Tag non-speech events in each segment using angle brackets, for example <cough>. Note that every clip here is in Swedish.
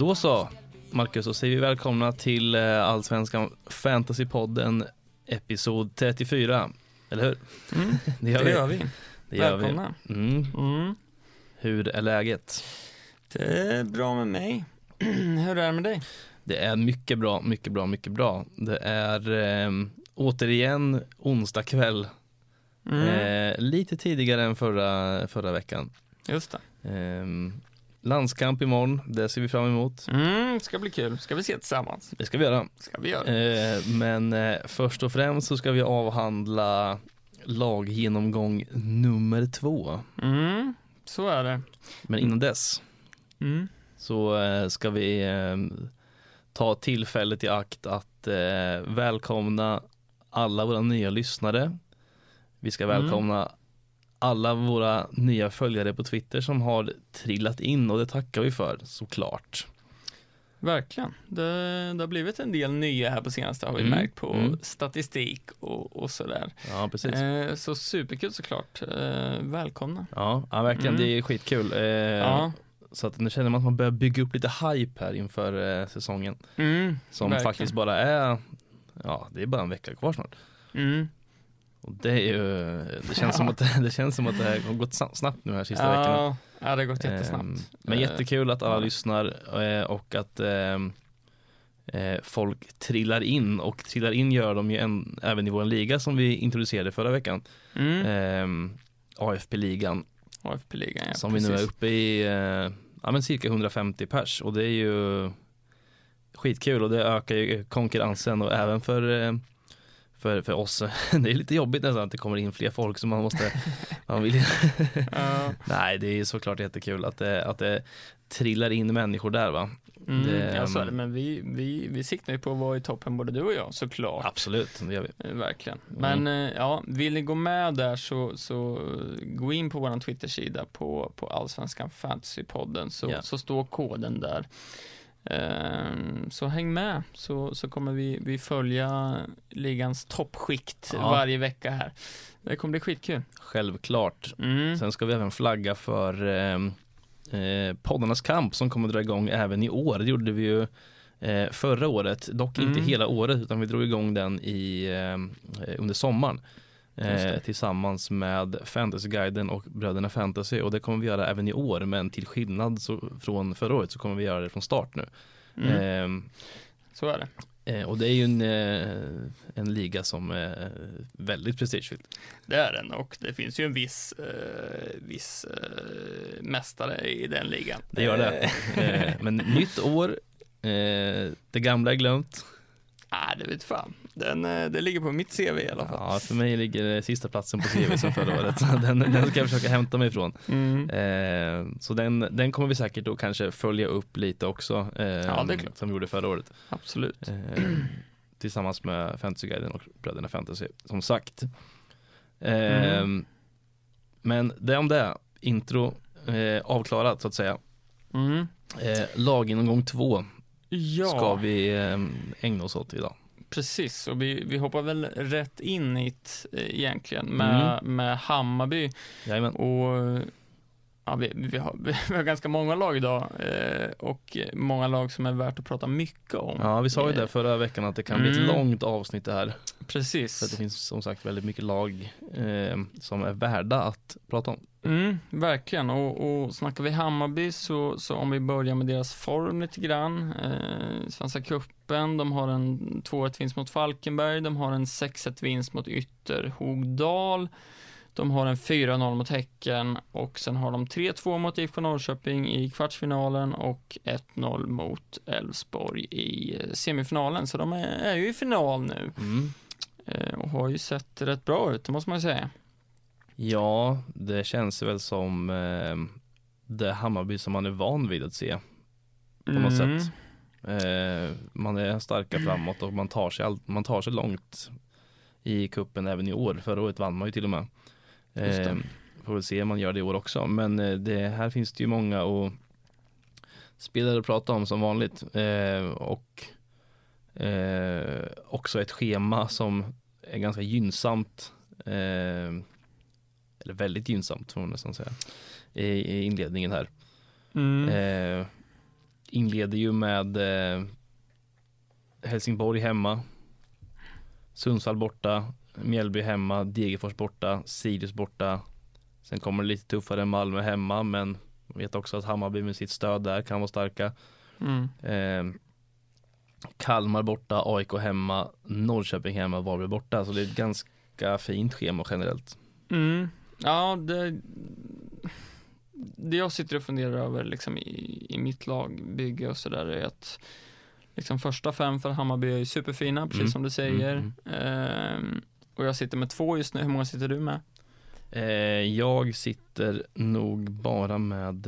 Då så, Marcus, så säger vi välkomna till eh, Allsvenskan Fantasypodden episod 34. Eller hur? Mm, <laughs> Det gör det vi. gör vi. Det gör vi. Välkomna. Mm. Mm. Hur är läget? Det är bra med mig. <clears throat> Hur är det med dig? Det är mycket bra, mycket bra, mycket bra. Det är eh, återigen onsdag kväll. Mm. Eh, lite tidigare än förra, förra veckan. Just det. Eh, landskamp imorgon, det ser vi fram emot. Mm, ska bli kul. Ska vi se tillsammans? Det ska vi göra. Ska vi göra. Eh, men eh, först och främst så ska vi avhandla laggenomgång nummer två. Mm, så är det. Men innan dess Mm. så eh, ska vi eh, ta tillfället i akt att eh, välkomna alla våra nya lyssnare. Vi ska Mm. Alla våra nya följare på Twitter som har trillat in och det tackar vi för såklart. Verkligen. Det, det har blivit en del nya här på senaste har vi Mm, märkt på mm. statistik och, och sådär. Ja, precis. Eh, så superkul såklart. Eh, välkomna. Ja, ja verkligen. Mm. Det är skitkul. Eh, Ja. Så att nu känner man att man börjar bygga upp lite hype här inför eh, säsongen. Mm, Som verkligen. faktiskt bara är, ja det är bara en vecka kvar snart. Och det är ju, det känns, som, att, det känns som att det här har gått sna- snabbt nu här sista. Ja, ja, det har gått jättesnabbt. Ehm, Men Eh, jättekul att alla ja. lyssnar eh, och att ehm, eh, folk trillar in och trillar in gör de ju en, även i vår liga som vi introducerade förra veckan. Mm. Ehm, AFP-ligan AFP-ligan, ja. som vi nu är precis. uppe i ja, men cirka 150 pers och det är ju skitkul och det ökar ju konkurrensen och även för för, för oss, <laughs> det är lite jobbigt nästan att det kommer in fler folk så man måste, <laughs> man vill Ja. Nej det är såklart jättekul att det, att det trillar in människor där va. Mm, Det, ja, så är det. Men vi, vi, vi siktar ju på att vara i toppen både du och jag såklart. Absolut, det gör vi. Eh, Verkligen. Mm. Men eh, ja, vill ni gå med där så, så gå in på vår Twitter-sida på, på Allsvenskan Fantasypodden så, Ja. så står koden där. Ehm, så häng med så, så kommer vi, vi följa ligans toppskikt Ja. varje vecka här. Det kommer bli skitkul. Självklart. Mm. Sen ska vi även flagga för eh, eh, poddarnas kamp som kommer dra igång även i år. Det gjorde vi ju eh, förra året, dock inte Mm. hela året utan vi drog igång den i, eh, under sommaren. Eh, tillsammans med Fantasyguiden och Bröderna Fantasy och det kommer vi göra även i år men till skillnad så, från förra året så kommer vi göra det från start nu. Mm. Ehm, Så är det. eh, och det är ju en, eh, en liga som är väldigt prestigefylld. Det är den och det finns ju en viss, eh, viss eh, mästare i den ligan. Det gör det. Eh, men nytt år, eh, det gamla är glömt. Nej, det vet fan. Den, eh, det ligger på mitt CV i alla fall. Ja, för mig ligger sista platsen på CV som förra året. Den, den ska jag försöka hämta mig ifrån. Mm. Eh, så den, den kommer vi säkert då kanske följa upp lite också. Eh, Ja, det är klart. Som vi gjorde förra året. Absolut. Eh, tillsammans med Fantasyguiden och Bröderna Fantasy, som sagt. Eh, Mm. Men det om det. Intro eh, avklarat så att säga. Mm. Eh, laggenomgång två Ja, ska vi ägna oss åt idag. Precis. Och vi, vi hoppar väl rätt in i det eh, egentligen med, Mm. med Hammarby. Jajamän. Och ja, vi, vi, har, <laughs> vi har ganska många lag idag eh, och många lag som är värt att prata mycket om. Ja, vi sa ju det Eh, förra veckan att det kan bli ett Mm. långt avsnitt det här. För att det Precis. finns som sagt väldigt mycket lag eh, som är värda att prata om. Mm, verkligen. Och, och snackar vi Hammarby så, så om vi börjar med deras form lite grann. Eh, Svenska cupen, de har en 2-1 vinst mot Falkenberg, de har en 6-1 vinst mot Ytterhogdal. De har en 4-0 mot Häcken och sen har de 3-2 mot IFK Norrköping i kvartsfinalen och 1-0 mot Elfsborg i eh, semifinalen. Så de är, är ju i final nu Mm. eh, och har ju sett rätt bra ut, det måste man ju säga. Ja, det känns väl som eh, det Hammarby som man är van vid att se på något Mm. sätt. Eh, man är starka framåt och man tar, sig all, man tar sig långt i kuppen även i år. Förra året vann man ju till och med. Eh, får väl se om man gör det i år också. Men eh, det, här finns det ju många och spelare att prata om som vanligt. Eh, och eh, också ett schema som är ganska gynnsamt. Eh, eller väldigt gynnsamt får man nästan säga. i, i inledningen här. Mm. Eh, inleder ju med eh, Helsingborg hemma, Sundsvall borta, Mjällby hemma, Degerfors borta, Sirius borta. Sen kommer det lite tuffare Malmö hemma, men vet också att Hammarby med sitt stöd där kan vara starka. Mm. Eh, Kalmar borta, AIK hemma, Norrköping hemma, Varberg borta. Så det är ett ganska fint schema generellt. Mm. Ja, det, det jag sitter och funderar över liksom i, i mitt lagbygge och sådär är att liksom första fem för Hammarby är superfina, precis Mm. som du säger. Mm, Ehm, och jag sitter med två just nu. Hur många sitter du med? Eh, jag sitter nog bara med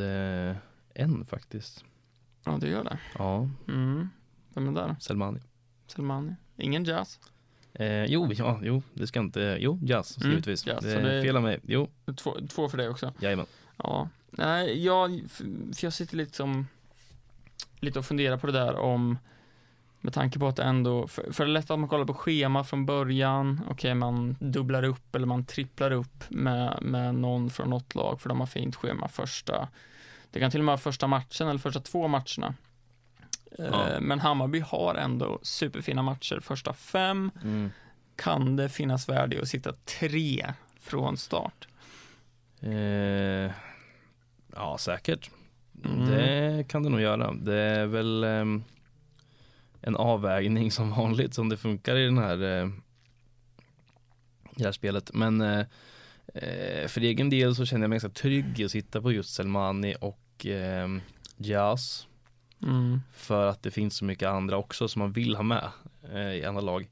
eh, en faktiskt. Ja, det gör det. Ja, Mm. Vem är där? Selmani. Salmani? Ingen jazz? Eh, jo, ja, jo, det ska inte, jo, jazz Mm, givetvis. jazz, det är det- fel av mig, jo, Två, två för dig också? jajamän. Ja. Nej, jag, för jag sitter liksom lite och funderar på det där om med tanke på att ändå, för, för det är lätt att man kollar på schema från början, okej man dubblar upp eller man tripplar upp med, med någon från något lag för de har fint schema första, det kan till och med vara första matchen eller första två matcherna. Ja. Eh, Men Hammarby har ändå superfina matcher första fem, Mm. kan det finnas värde i att sitta tre från start? Eh, ja, säkert. Mm. Det kan det nog göra. Det är väl ehm, en avvägning som vanligt som det funkar i den här eh, det här spelet. Men eh, eh, för egen del så känner jag mig ganska trygg i att sitta på just Selmani och eh, Jazz. Mm. För att det finns så mycket andra också som man vill ha med eh, i andra lag.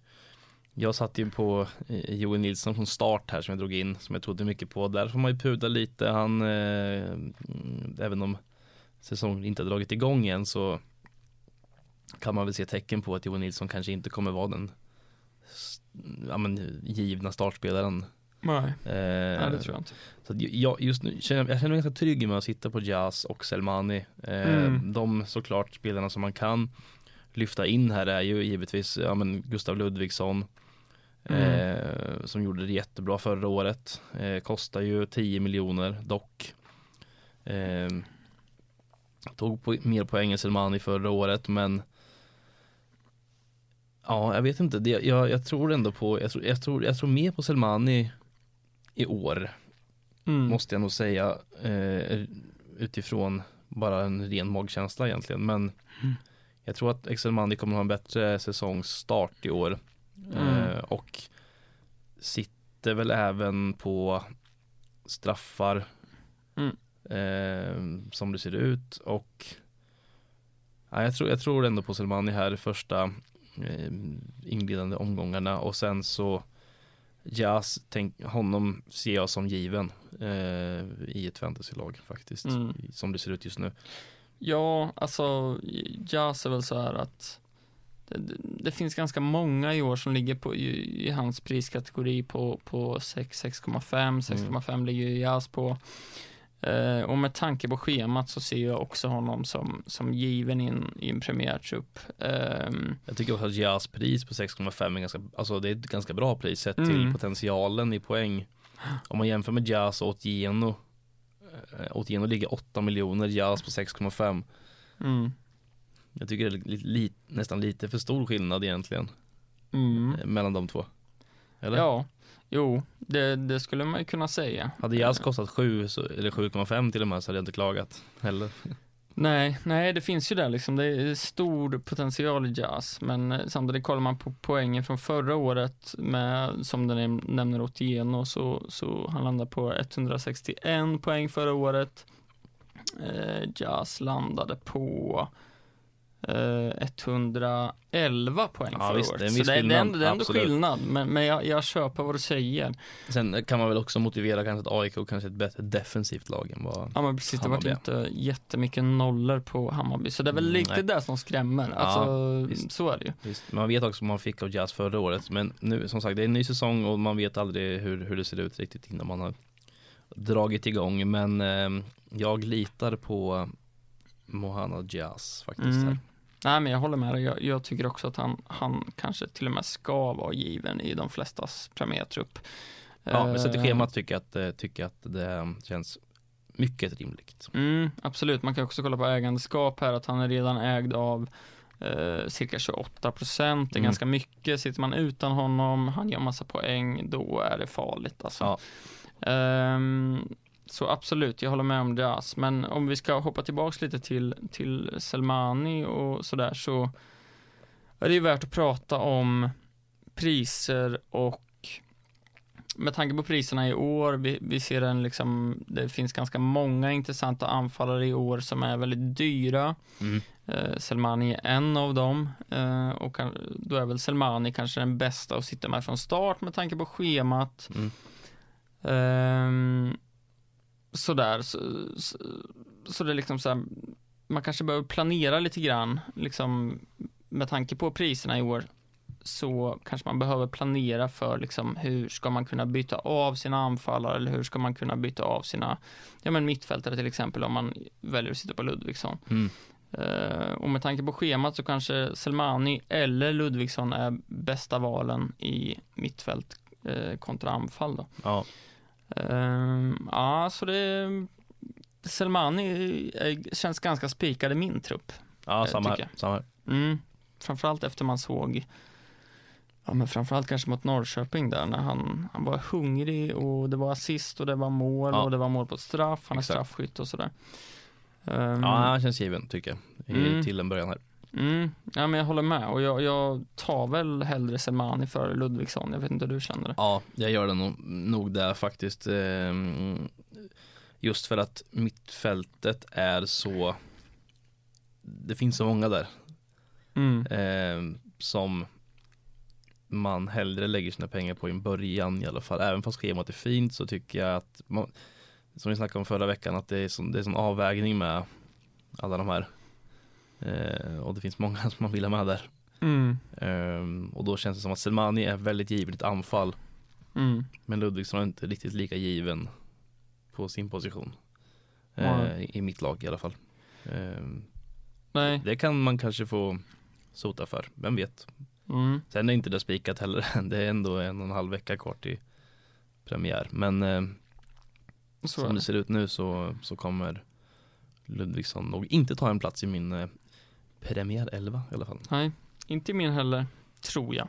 Jag satt ju på eh, Joel Nilsson från start här som jag drog in, som jag trodde mycket på. Där får man ju pudla lite. Han, eh, mm, även om säsongen inte har dragit igång än så kan man väl se tecken på att Joel Nilsson kanske inte kommer vara den ja, men, givna startspelaren. Nej, Eh, nej, det tror jag inte. så jag, just nu känner jag känner mig ganska trygg med att sitta på Jazz och Selmani. Eh, Mm. De såklart spelarna som man kan lyfta in här är ju givetvis ja, men Gustav Ludvigsson. Mm. Eh, som gjorde det jättebra förra året. Eh, kostar ju 10 miljoner dock. Eh, tog på, mer poäng än Selmani förra året men Ja, jag vet inte. Det, jag, jag tror ändå på, jag tror, jag tror, jag tror mer på Selmani i år Mm. måste jag nog säga eh, utifrån bara en ren magkänsla egentligen. Men Mm. jag tror att Excelmani kommer ha en bättre säsongsstart i år. Eh, Mm. och sitter väl även på straffar Mm. eh, som det ser ut. Och ja, jag, tror, jag tror ändå på Selmani här i första eh, inledande omgångarna och sen så Jazz, tänk, honom ser jag som given eh, i ett fantasylag faktiskt, Mm. som det ser ut just nu. Ja, alltså Jazz är väl så här att det, det- finns ganska många i år som ligger på, i, i hans priskategori på, på 6, 6,5, 6,5 ligger ju Jazz på. Eh, och med tanke på schemat så ser jag också honom som, som given in i en premiärtrupp. Ehm, Jag tycker också att Jazz pris på 6,5 är ganska, alltså det är ett ganska bra pris sett Mm. till potentialen i poäng. Om man jämför med Jazz och Otieno, eh, Otieno ligger 8 miljoner, Jazz på 6,5. mm, Jag tycker det är li, li, nästan lite för stor skillnad egentligen mm. eh, mellan de två. Eller? Ja, jo, det, det skulle man ju kunna säga. Hade Jazz kostat 7 så, eller 7,5 till och med så hade jag inte klagat heller. <laughs> Nej, nej, det finns ju där liksom. Det är stor potential i jazz, men eh, samtidigt kollar man på poängen från förra året med, som den nämner Otieno, så, så han landar på 161 poäng förra året. Eh, jazz landade på eh, 111 poäng Ja, förra visst, året. det är så det, det, är ändå, det är ändå skillnad, men, men jag, jag köper vad du säger. Sen kan man väl också motivera kanske att AIK kanske är ett bättre defensivt lag än vad Ja men precis, det var Hammarby. inte jättemycket nollor på Hammarby, så det är väl Mm, lite nej. det som skrämmer. Ja, Alltså, visst. så är det ju. Visst, man vet också vad man fick av Jazz förra året men nu som sagt det är en ny säsong och man vet aldrig hur, hur det ser ut riktigt innan man har dragit igång men eh, jag litar på Mohana Jazz faktiskt Mm. Nej men jag håller med dig, jag, jag tycker också att han, han kanske till och med ska vara given i de flestas premiärtrupp. Ja men sett i Eh, schemat tycker jag att, eh, tycker att det känns mycket rimligt. Mm, absolut, man kan också kolla på ägandeskap här, att han är redan ägd av eh, cirka 28 procent, det är Mm. ganska mycket. Sitter man utan honom, han gör massa poäng, då är det farligt alltså. Ja. Ehm, så absolut, jag håller med om det. Men om vi ska hoppa tillbaks lite till, till Selmani och sådär så är det ju värt att prata om priser och med tanke på priserna i år, vi, vi ser en liksom, det finns ganska många intressanta anfallare i år som är väldigt dyra. Mm. Eh, Selmani är en av dem eh, och kan, då är väl Selmani kanske den bästa att sitta med från start med tanke på schemat. Mm. Ehm, sådär, så, så, så det är liksom så här, man kanske behöver planera lite grann, liksom med tanke på priserna i år så kanske man behöver planera för liksom hur ska man kunna byta av sina anfallare eller hur ska man kunna byta av sina, ja men mittfältare till exempel om man väljer att sitta på Ludvigsson. Mm. Eh, och med tanke på schemat så kanske Selmani eller Ludvigsson är bästa valen i mittfält eh, kontra anfall då. Ja. Ehm, ja, så det Selmani är, känns ganska spikad i min trupp. Ja, Eh, samma här. Samma här. Mm. Framförallt efter man såg Ja men framförallt kanske mot Norrköping där när han, han var hungrig och det var assist och det var mål Ja. och det var mål på straff, han är Exakt. straffskytt och sådär. Ehm, Ja, han känns given tycker jag. I, Mm. Till en början här. Mm, ja men jag håller med och jag, jag tar väl hellre Selmani för Ludvigsson, jag vet inte hur du känner det. Ja, jag gör det nog, nog där faktiskt. Ehm, Just för att mittfältet är så Det finns så många där Mm. ehm, Som Man hellre lägger sina pengar på i början i alla fall. Även fast schemat är fint så tycker jag att man, Som vi snackade om förra veckan att det är sån, det är sån avvägning med Alla de här Och det finns många som man vill ha med där Mm. Ehm, Och då känns det som att Selmani är väldigt given ett anfall Mm. Men Ludvigsson är inte riktigt lika given på sin position. Eh, I mitt lag i alla fall. Eh, Nej. det kan man kanske få sota för, vem vet. Mm. Sen är inte det spikat heller, <laughs> det är ändå en och en halv vecka kvar till premiär. Men eh, Så som det det. ser ut nu så, så kommer Ludvigsson nog inte ta en plats i min premiär 11 i alla fall. Nej, inte min heller, tror jag.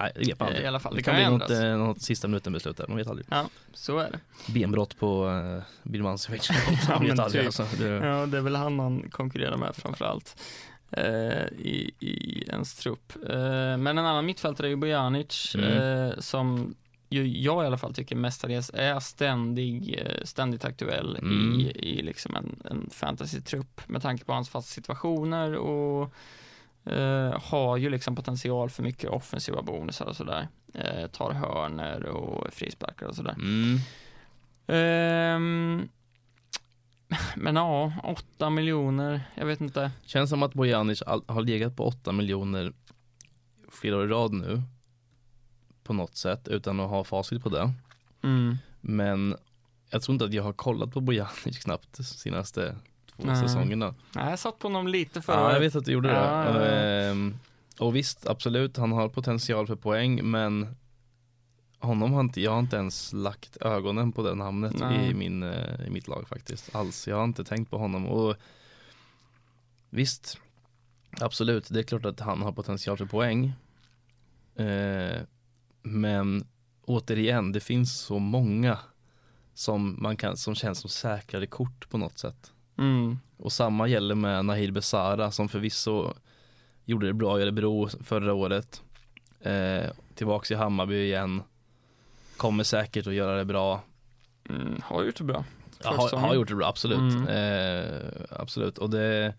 Nej, det vet man aldrig. I alla fall, Det det kan kan bli något, ändras. eh, något sista minuten beslut där, man vet aldrig. Ja, så är det. Benbrott på eh, Birmancevic, <laughs> Ja, man vet aldrig. typ. Alltså. Det, Ja, det är väl han man konkurrerar med framförallt eh, i, i ens trupp. Men en annan mittfältare är ju Bojanic Mm. som jag i alla fall tycker mestadels är ständig, eh, ständigt aktuell Mm. i, i liksom en, en fantasy-trupp med tanke på hans fasta situationer och eh, har ju liksom potential för mycket offensiva bonusar och sådär. Eh, tar hörner och frisparkar och sådär. mm. Ehm, men ja, 8 miljoner, jag vet inte. Känns som att Bojanic har legat på 8 miljoner flera år i rad nu. På något sätt utan att ha facit på det. Mm. Men jag tror inte att jag har kollat på Bojanic knappt de senaste två Nej. säsongerna. Nej, jag satt på honom lite förra Ja, jag vet att du gjorde det. Ja, ja. Ehm, Och visst, absolut, han har potential för poäng men honom har inte, jag har inte ens lagt ögonen på det namnet Nej. i, min, eh, i mitt lag faktiskt. Alls, jag har inte tänkt på honom och visst, absolut, det är klart att han har potential för poäng. Eh, men återigen, det finns så många som man kan, som känns som säkrare kort på något sätt. Mm. Och samma gäller med Nahil Besara som förvisso gjorde det bra i Örebro förra året. Eh, tillbaks i Hammarby igen. Kommer säkert att göra det bra. Mm. Har gjort det bra. Ja, har, har gjort det bra, absolut. Mm. Eh, absolut. Och det,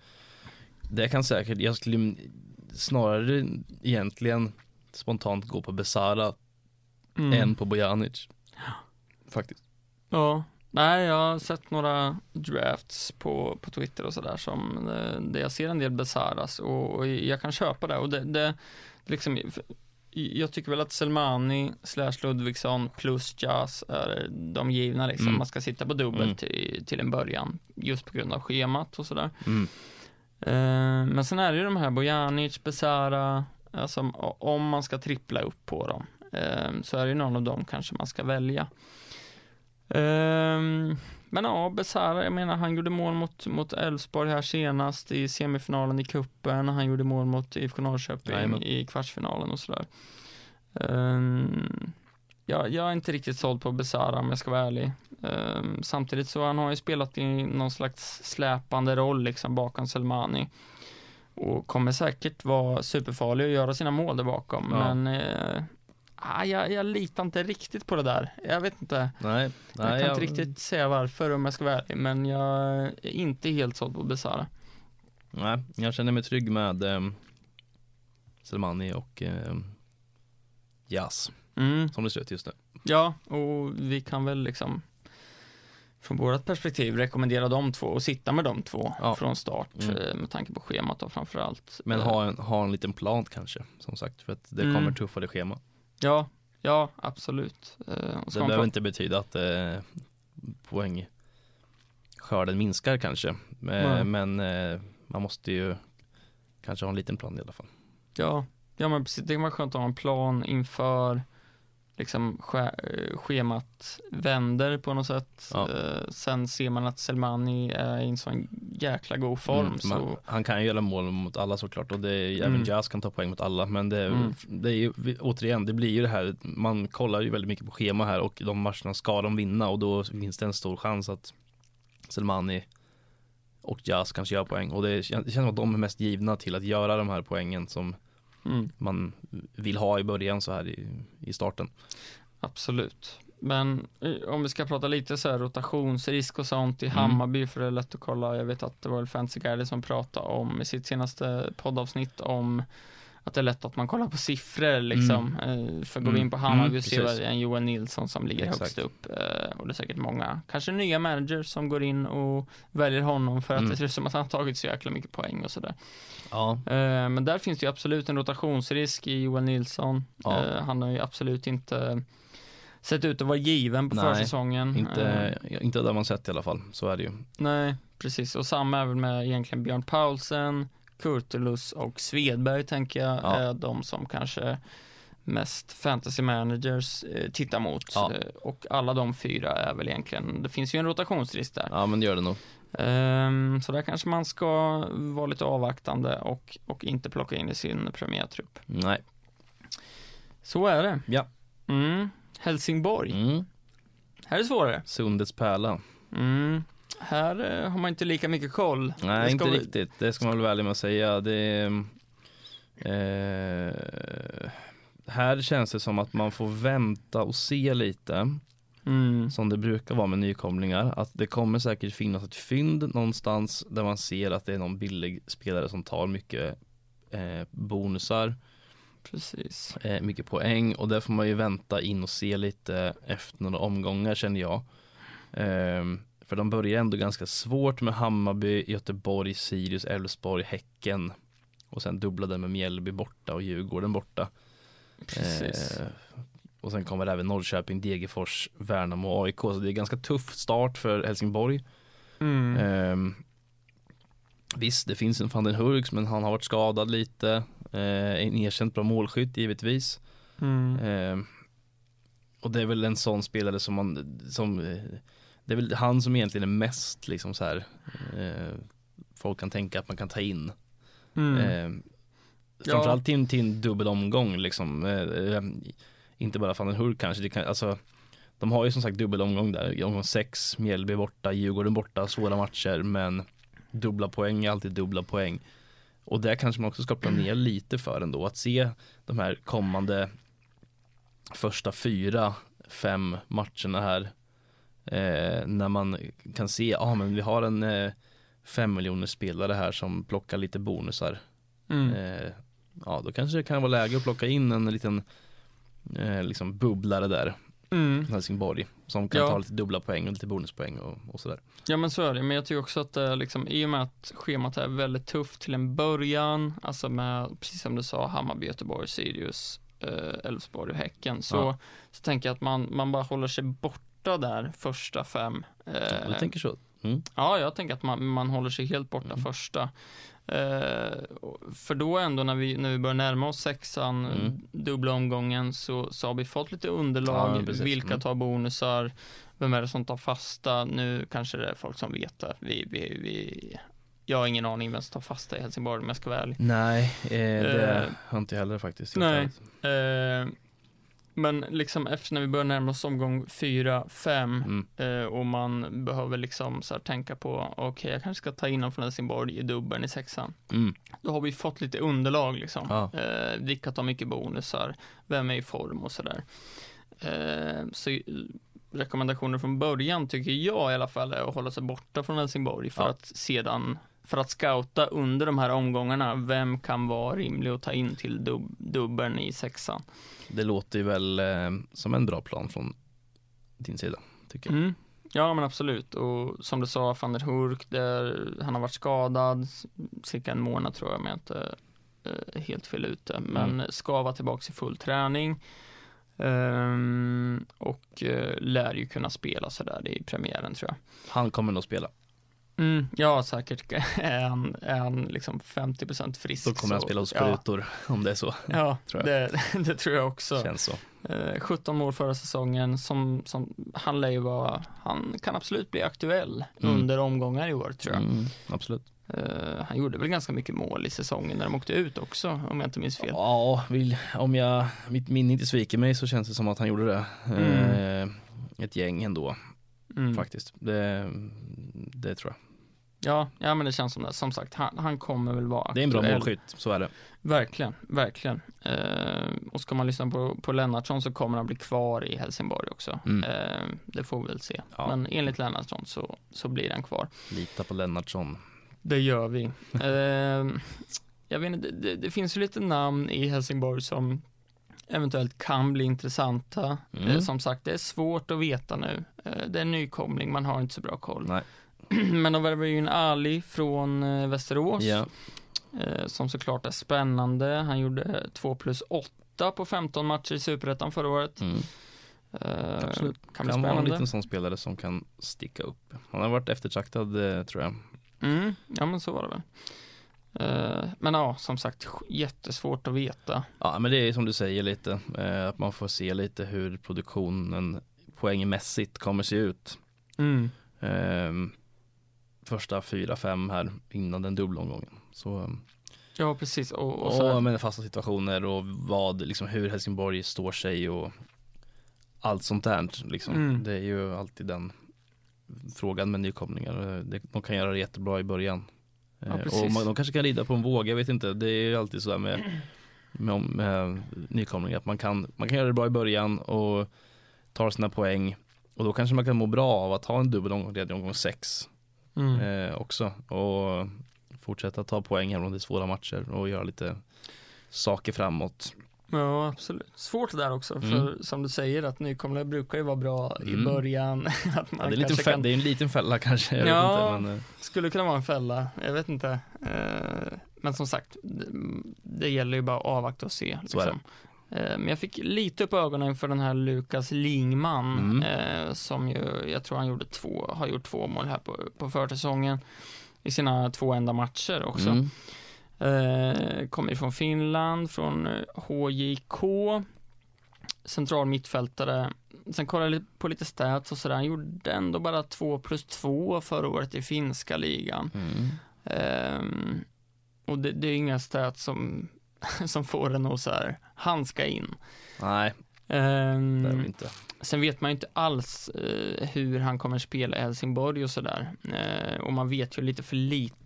det kan säkert, jag skulle snarare egentligen spontant gå på Besara Mm. än på Bojanic. Faktiskt. Ja. Nej, jag har sett några drafts på, på Twitter och sådär som eh, där jag ser en del Besaras och, och jag kan köpa det och det, det liksom jag tycker väl att Selmani slash Ludvigsson plus Jazz är de givna liksom. Mm. Man ska sitta på dubbelt Mm. till, till en början just på grund av schemat och sådär. Mm. Eh, men sen är det ju de här Bojanic, Besara, alltså om man ska trippla upp på dem eh, så är det ju någon av dem kanske man ska välja. Eh, men ja, Besara, jag menar han gjorde mål mot, mot Elfsborg här senast i semifinalen i kuppen Han gjorde mål mot IFK Norrköping Jajamän. i kvartsfinalen och sådär. Um, ja, jag är inte riktigt såld på Besara om jag ska vara ärlig. Ehm, samtidigt så han har ju spelat i någon slags släpande roll liksom bakom Selmani. Och kommer säkert vara superfarlig och göra sina mål där bakom. Ja. Men eh, ah, jag, jag litar inte riktigt på det där. Jag vet inte. Nej, Jag nej kan inte riktigt säga varför om jag ska vara ärlig. Men jag är inte helt såld på Besara. Nej, jag känner mig trygg med eh, Selmani och eh, Jas, Mm. som det ser ut just nu. Ja, och vi kan väl liksom från vårt perspektiv rekommendera de två och sitta med de två Ja. från start Mm. eh, med tanke på schemat då framför allt. Men Eh, ha en, ha en liten plan kanske, som sagt, för att det Mm. kommer tuffare schema. Ja, ja absolut. Eh, Det behöver inte betyda att eh, poäng skörden minskar kanske. Eh, Nej. men eh, man måste ju kanske ha en liten plan i alla fall. Ja, ja men precis. Det kan vara skönt att ha en plan inför liksom eh, schemat vänder på något sätt. Ja. Eh, sen ser man att Selmani är i en sån jäkla god form. Mm, så han kan ju göra mål mot alla såklart och det är, Mm. även Jazz kan ta poäng mot alla men det, Mm. det är ju återigen det blir ju det här man kollar ju väldigt mycket på schema här och de matcherna ska de vinna och då finns det en stor chans att Selmani och Jazz kanske gör poäng och det känns som att de är mest givna till att göra de här poängen som mm, man vill ha i början så här i, i starten. absolut. Men eh, om vi ska prata lite så här rotationsrisk och sånt i Mm. Hammarby för det är lätt att kolla. Jag vet att det var väl Fancy Guide som pratade om i sitt senaste poddavsnitt om att det är lätt att man kollar på siffror liksom. Eh, För går vi in på Mm. Hammarby Mm, så precis. vi en Johan Nilsson som ligger Exakt. högst upp. Eh, Och det är säkert många, kanske nya managers som går in och väljer honom för att Mm. det ser ut som att han har tagit så jäkla mycket poäng och sådär. Ja, Eh, Men där finns det ju absolut en rotationsrisk i Johan Nilsson. Ja. Han har ju absolut inte sett ut att vara given på Nej, försäsongen. inte, inte där man sett i alla fall, så är det ju. Nej, precis. Och samma även med egentligen Björn Paulsen, Kurtulus och Svedberg tänker jag Ja. är de som kanske mest fantasy managers eh, tittar mot. Ja. Eh, och alla de fyra är väl egentligen, det finns ju en rotationsrisk där. Ja men det gör det nog. Ehm, så där kanske man ska vara lite avvaktande och, och inte plocka in i sin premiärtrupp. Nej. Så är det. Ja. Mm. Helsingborg, Mm. här är det svårare. Sundets pärla. Mm. Här eh, har man inte lika mycket koll. Nej, inte vi- riktigt. Det ska man väl vara ärlig med att säga. Det eh, här känns det som att man får vänta och se lite, Mm. som det brukar vara med nykomlingar. Att det kommer säkert finnas ett fynd någonstans där man ser att det är någon billig spelare som tar mycket eh, bonusar, Precis. eh, mycket poäng och där får man ju vänta in och se lite efter några omgångar känner jag. Ehm, för de börjar ändå ganska svårt med Hammarby, Göteborg, Sirius, Elfsborg, Häcken och sen dubblade med Mjällby borta och Djurgården borta. Precis. Eh, och sen kommer även Norrköping, Degerfors, Värnamo och AIK. Så det är ganska tuff start för Helsingborg. Mm. Ehm, visst, det finns en van den Hurks men han har varit skadad lite. Eh, en erkänt bra målskytt givetvis. Mm. Ehm, och det är väl en sån spelare som man, som, eh, det är väl han som egentligen är mest liksom så här, eh, folk kan tänka att man kan ta in. Mm. Ja. framförallt till, en- till en dubbel omgång liksom. Eh, eh, inte bara van den Hurk kanske, det kan, alltså de har ju som sagt dubbel omgång där, i omgång 6, Mjällby borta, Djurgården borta, svåra matcher men dubbla poäng är alltid dubbla poäng. Och där kanske man också ska planera lite för ändå, att se de här kommande första fyra, fem matcherna här eh, när man kan se, ja ah, men vi har en eh, fem miljoner spelare här som plockar lite bonusar. Mm. Eh, ja, då kanske det kan vara läge att plocka in en liten eh, liksom bubblare där, Mm. Helsingborg, som kan Ja. ta lite dubbla poäng och lite bonuspoäng och, och sådär. Ja men så är det, men jag tycker också att är liksom, i och med att schemat är väldigt tufft till en början, alltså med, precis som du sa, Hammarby, Göteborg, Sirius, eh, Elfsborg och Häcken, så, Ja. så tänker jag att man, man bara håller sig borta där första fem. Eh, Du tänker så? Mm. Ja, jag tänker att man, man håller sig helt borta Mm. första. Eh, för då ändå när vi, när vi börjar närma oss sexan, Mm. dubbla omgången, så, så har vi fått lite Ja, underlag, precis. vilka Mm. tar bonusar vem är det som tar fasta? Nu kanske det är folk som vet det. Vi, vi, vi, jag har ingen aning vem som tar fasta i Helsingborg om jag ska vara ärlig. Nej, eh, det Eh, har inte jag heller faktiskt. nej. Men liksom efter när vi börjar närma oss omgång 4-5 Mm. eh, och man behöver liksom så tänka på, okej jag kanske ska ta in någon från Helsingborg i dubbeln i sexan. Mm. Då har vi fått lite underlag liksom. Ja. Eh, vilka tar mycket bonusar, vem är i form och sådär. Eh, så rekommendationer från början tycker jag i alla fall är att hålla sig borta från Helsingborg för Ja. att sedan för att scouta under de här omgångarna, vem kan vara rimlig att ta in till dub dubbeln i sexan? Det låter ju väl eh, som en bra plan från din sida, tycker jag. Mm. Ja men absolut och som du sa, van der Hurk, där, han har varit skadad cirka en månad tror jag om jag inte är helt fel ute, men Mm. ska vara tillbaka i full träning. Ehm, och eh, lär ju kunna spela sådär i premiären tror jag. Han kommer nog spela. Mm, ja, säkert <laughs> är han liksom 50% frisk. Då kommer han spela hos ja, sprutor, om det är så. ja, <laughs> tror det, <laughs> det tror jag också. Känns så. Eh, 17 mål förra säsongen, som, som, han lär ju vara, han kan absolut bli aktuell Mm. under omgångar i år tror jag. Mm, absolut. Eh, han gjorde väl ganska mycket mål i säsongen när de åkte ut också, om jag inte minns fel. Ja, vill, om jag, mitt minne inte sviker mig så känns det som att han gjorde det. Mm. Eh, ett gäng ändå, Mm. faktiskt. Det, det tror jag. Ja, ja, men det känns som det. Som sagt, han, han kommer väl vara Det är en bra aktuell. målskytt, så är det. Verkligen, verkligen. Eh, och ska man lyssna på, på Lennartsson så kommer han bli kvar i Helsingborg också. Mm. Eh, det får vi väl se. Ja. Men enligt Lennartsson så, så blir han kvar. Lita på Lennartsson. Det gör vi. <laughs> Eh, jag vet inte, det, det, det finns ju lite namn i Helsingborg som eventuellt kan bli intressanta. Mm. Eh, som sagt, det är svårt att veta nu. Eh, det är en nykomling, man har inte så bra koll. Nej. <clears throat> Men de värvar ju en Ali från eh, Västerås. Eh, som såklart är spännande. Han gjorde 2 plus 8 på 15 matcher i Superettan förra året. Mm. Eh, Absolut. Kan vara en liten sån spelare som kan sticka upp. Han har varit eftertraktad, eh, tror jag. Mm, ja men så var det väl. Eh, men ja, som sagt, jättesvårt att veta. Ja, men det är som du säger lite, eh, att man får se lite hur produktionen poängmässigt kommer se ut. Mm. Eh, första fyra, fem här innan den dubbla omgången. Så, eh, Ja, precis. Och, och och, så här, med fasta situationer och vad, liksom hur Helsingborg står sig och allt sånt där. Liksom. Mm. Det är ju alltid den frågan med nykomlingar. Eh, De kan göra det jättebra i början. Ja, Eh, precis. och man, de kanske kan rida på en våg, jag vet inte. Det är ju alltid sådär med, med, med nykomlingar. Att man kan, man kan göra det bra i början och tar sina poäng. Och då kanske man kan må bra av att ha en dubbel omgång redan i omgång sex mm. eh, också. Och fortsätta ta poäng även om det är svåra matcher och göra lite saker framåt. Ja, absolut. Svårt det där också, Mm. för som du säger att nykomlingar brukar ju vara bra i Mm. början. <laughs> att man Ja, det, är kanske kan, det är en liten fälla kanske, jag Ja. inte. Men, eh, skulle kunna vara en fälla, jag vet inte. Eh, men som sagt, det, gäller ju bara att avvakta och se. Liksom. Eh, Men jag fick lite upp ögonen för den här Lukas Lingman, Mm. som ju, jag tror han gjorde två, har gjort två mål här på, på försäsongen i sina två enda matcher också. Eh, kommer från Finland, från eh, HJK. Central mittfältare. Sen kollade jag på lite stats och sådär. Han gjorde ändå bara 2 plus 2 förra året i finska ligan. Mm. Ehm, och det, det är inga stats som, <laughs> som får en att så här, han ska in. Nej, Ehm, det inte. Sen vet man ju inte alls eh, hur han kommer spela i Helsingborg och sådär. Eh, och man vet ju lite för lite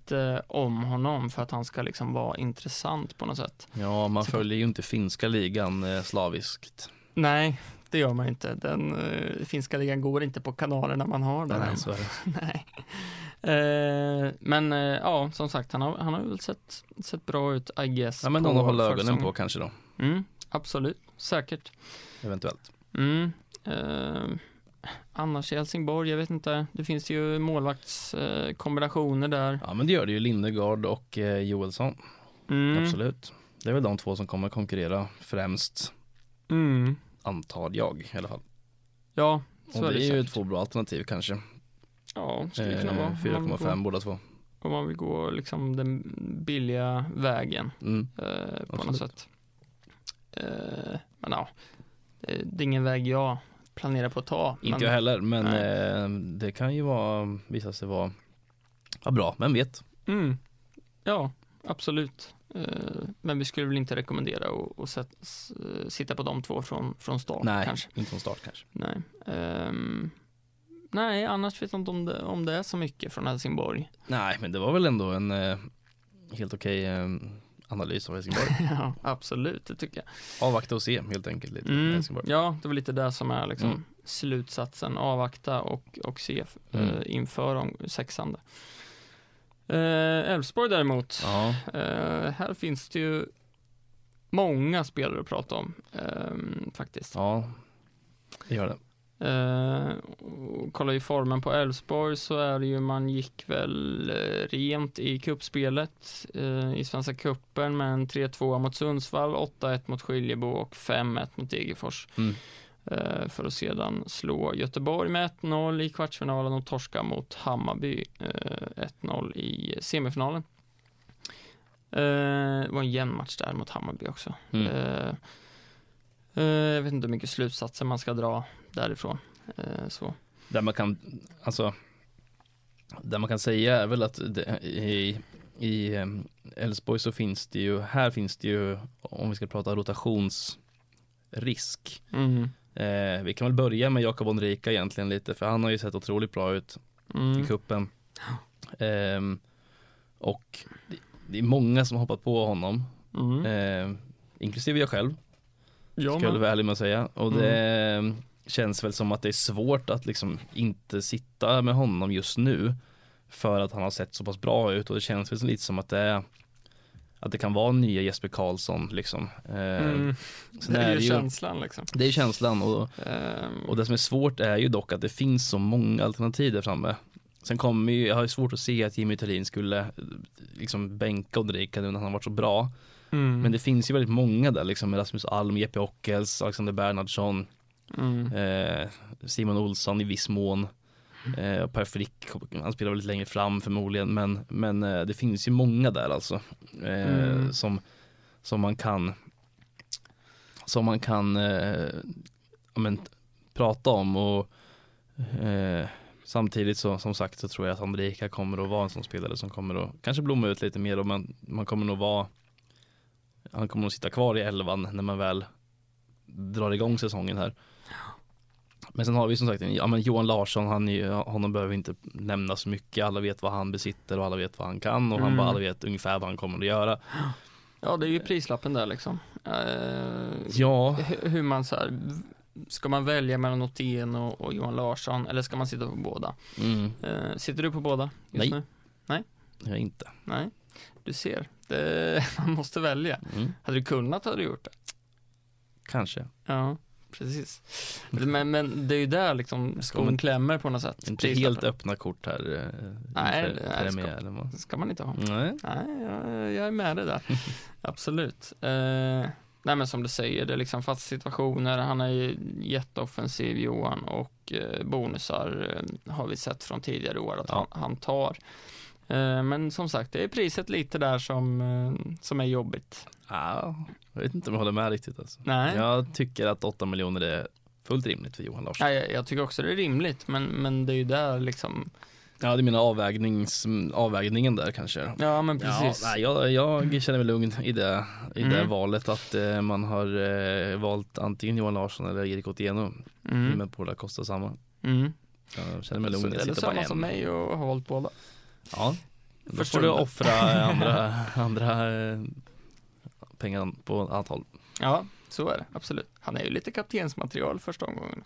om honom för att han ska liksom vara intressant på något sätt. Ja, man följer ju inte finska ligan eh, slaviskt. Nej, det gör man inte. Den eh, finska ligan går inte på kanalerna man har där. Nej, så. <laughs> Nej. Eh, men eh, ja, som sagt, han har, han har väl sett, sett bra ut, I guess. Ja, men någon att hålla ögonen på kanske då, Mm, absolut, säkert. eventuellt. Mm. Annars i Helsingborg, jag vet inte. Det finns ju målvaktskombinationer eh, där. Ja, men det gör det ju Lindegard och eh, Joelsson, Mm. absolut. Det är väl de två som kommer konkurrera främst, Mm. antar jag i alla fall. Ja, så Och är det det, är ju två bra alternativ kanske. Ja, skulle kunna vara. Eh, gå- 4,5 båda två. Om man vill gå liksom den billiga vägen. Mm. eh, på Absolut. något sätt. Eh, men ja, det är ingen väg jag planerar på att ta. Inte jag heller, men eh, det kan ju vara, visa sig vara ja, bra, vem vet? Mm. Ja, absolut. Eh, Men vi skulle väl inte rekommendera att, eh, sitta på de två från, från start Nej, kanske. inte från start kanske. Nej. Ehm, nej, annars vet jag inte om det, om det är så mycket från Helsingborg. Nej, men det var väl ändå en eh, helt okej eh, analys av Helsingborg. <laughs> ja, absolut, det tycker jag. Avvakta och se helt enkelt lite. Mm, Helsingborg. ja, det var lite det som är liksom Mm. slutsatsen. Avvakta och, och se eh, Mm. inför om sexande. Eh, Elfsborg däremot, Ja, eh, här finns det ju många spelare att prata om ehm, faktiskt. ja, det gör det. Eh, kollar vi formen på Elfsborg så är det ju, man gick väl eh, rent i kuppspelet eh, i Svenska cupen med en 3-2 mot Sundsvall, 8-1 mot Skiljebo och 5-1 mot Degerfors. Mm. Eh, för att sedan slå Göteborg med 1-0 i kvartsfinalen och torska mot Hammarby eh, 1-0 i semifinalen. Eh, det var en jämn match där mot Hammarby också. Mm. Eh, eh, jag vet inte hur mycket slutsatser man ska dra därifrån. Eh, så. Där man kan, alltså, där man kan säga är väl att det, i, i em, Elfsborg så finns det ju, här finns det ju, om vi ska prata rotationsrisk. Mm. Eh, vi kan väl börja med Jakob Onrika egentligen lite, för han har ju sett otroligt bra ut i Mm. kuppen. <gasps> Ehm, och det, det är många som har hoppat på honom, Mm. eh, inklusive jag själv. Ja, ska jag vara ärlig med att säga. Och det eh, känns väl som att det är svårt att liksom inte sitta med honom just nu. För att han har sett så pass bra ut och det känns väl lite som att det är att det kan vara nya Jesper Karlsson liksom. Eh, Mm. Det är ju ju- känslan liksom. Det är känslan och, Ehm, och det som är svårt är ju dock att det finns så många alternativ där framme. Sen kommer ju, jag har ju svårt att se att Jimmy Thelin skulle liksom bänka Ulrika nu när han har varit så bra. Mm. Men det finns ju väldigt många där liksom, Rasmus Alm, Jeppe Ockels, Alexander Bernhardsson, mm. eh, Simon Olsson i viss mån. Eh, per Frick, han spelar väl lite längre fram förmodligen, men, men eh, det finns ju många där alltså. Eh, Mm. som, som man kan som man kan eh, ja, men, prata om och eh, samtidigt så som sagt så tror jag att Andrika kommer att vara en sån spelare som kommer att kanske blomma ut lite mer och man, man kommer nog vara han kommer nog sitta kvar i elvan när man väl drar igång säsongen här. Men sen har vi som sagt ja, men Johan Larsson, han honom behöver inte nämna så mycket. Alla vet vad han besitter och alla vet vad han kan och han Mm. bara alla vet ungefär vad han kommer att göra. Ja, det är ju prislappen där liksom. Eh, Ja, hu- hur man så här, ska man välja mellan Otieno och, och Johan Larsson eller ska man sitta på båda? mm, Eh, sitter du på båda just Nej. nu? jag är inte. Nej, du ser. Det, <laughs> man måste välja. Mm, Hade du kunnat hade du gjort det. kanske. Ja, precis. Men, men det är ju där liksom skon klämmer på något sätt. Inte Prislappen. helt öppna kort här. eh, Nej, det- nej, ska-? Det ska man inte ha. Nej. Nej, jag, jag är med dig där. <laughs> Absolut. Eh, nej men som du säger, det är liksom fasta situationer. Han är ju jätteoffensiv Johan och eh, bonusar eh, har vi sett från tidigare år att Ja. han, han tar. Eh, men som sagt, det är priset lite där som, eh, som är jobbigt. Ja, jag vet inte om jag håller med riktigt alltså. Nej, Jag tycker att 8 miljoner är fullt rimligt för Johan Larsson. nej jag, jag tycker också det är rimligt, men, men det är ju där liksom, Ja, det är mina avvägnings, avvägningen där kanske. ja men precis. Ja, nej, jag, jag känner mig lugn i det, i det Mm. valet att eh, man har eh, valt antingen Johan Larsson eller Erik Otieno. Mm. Men båda kostar samma. Mm. Jag känner mig lugn Så, eller sitter på samma som mig och har valt båda. Ja, då Förstår får du offra <laughs> andra, andra eh, pengar på annat håll. Ja, så är det, absolut. Han är ju lite kaptensmaterial första omgången.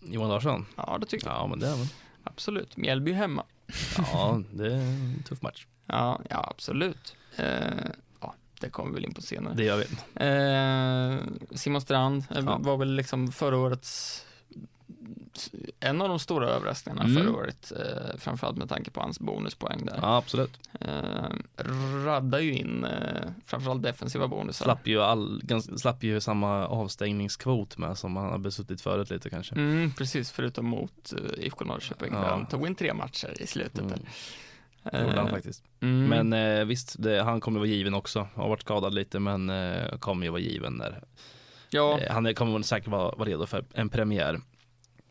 Johan Larsson? Ja, det tycker jag. Ja, men det är väl. Absolut. Mjällby hemma. Ja, det är en tuff match. Ja, ja absolut. Eh, ja, det kommer vi väl in på senare. Det gör vi. Eh, Simon Strand eh, Ja. var väl liksom förra årets en av de stora överraskningarna Mm. förra året, eh, framförallt med tanke på hans bonuspoäng där. Ja, absolut. Eh, raddar ju in eh, framförallt defensiva bonusar. Slapp ju, all, ganska, slapp ju samma avstängningskvot med som han har besuttit förut lite kanske. Mm, precis, förutom mot uh, IFK Norrköping Ja. där han tog in tre matcher i slutet. Mm. Gjorde han Eh, faktiskt. mm. Men eh, visst, det, han kommer vara given också. Har varit skadad lite men eh, kommer ju vara given där. ja, Eh, han kommer säkert vara, vara redo för en premiär.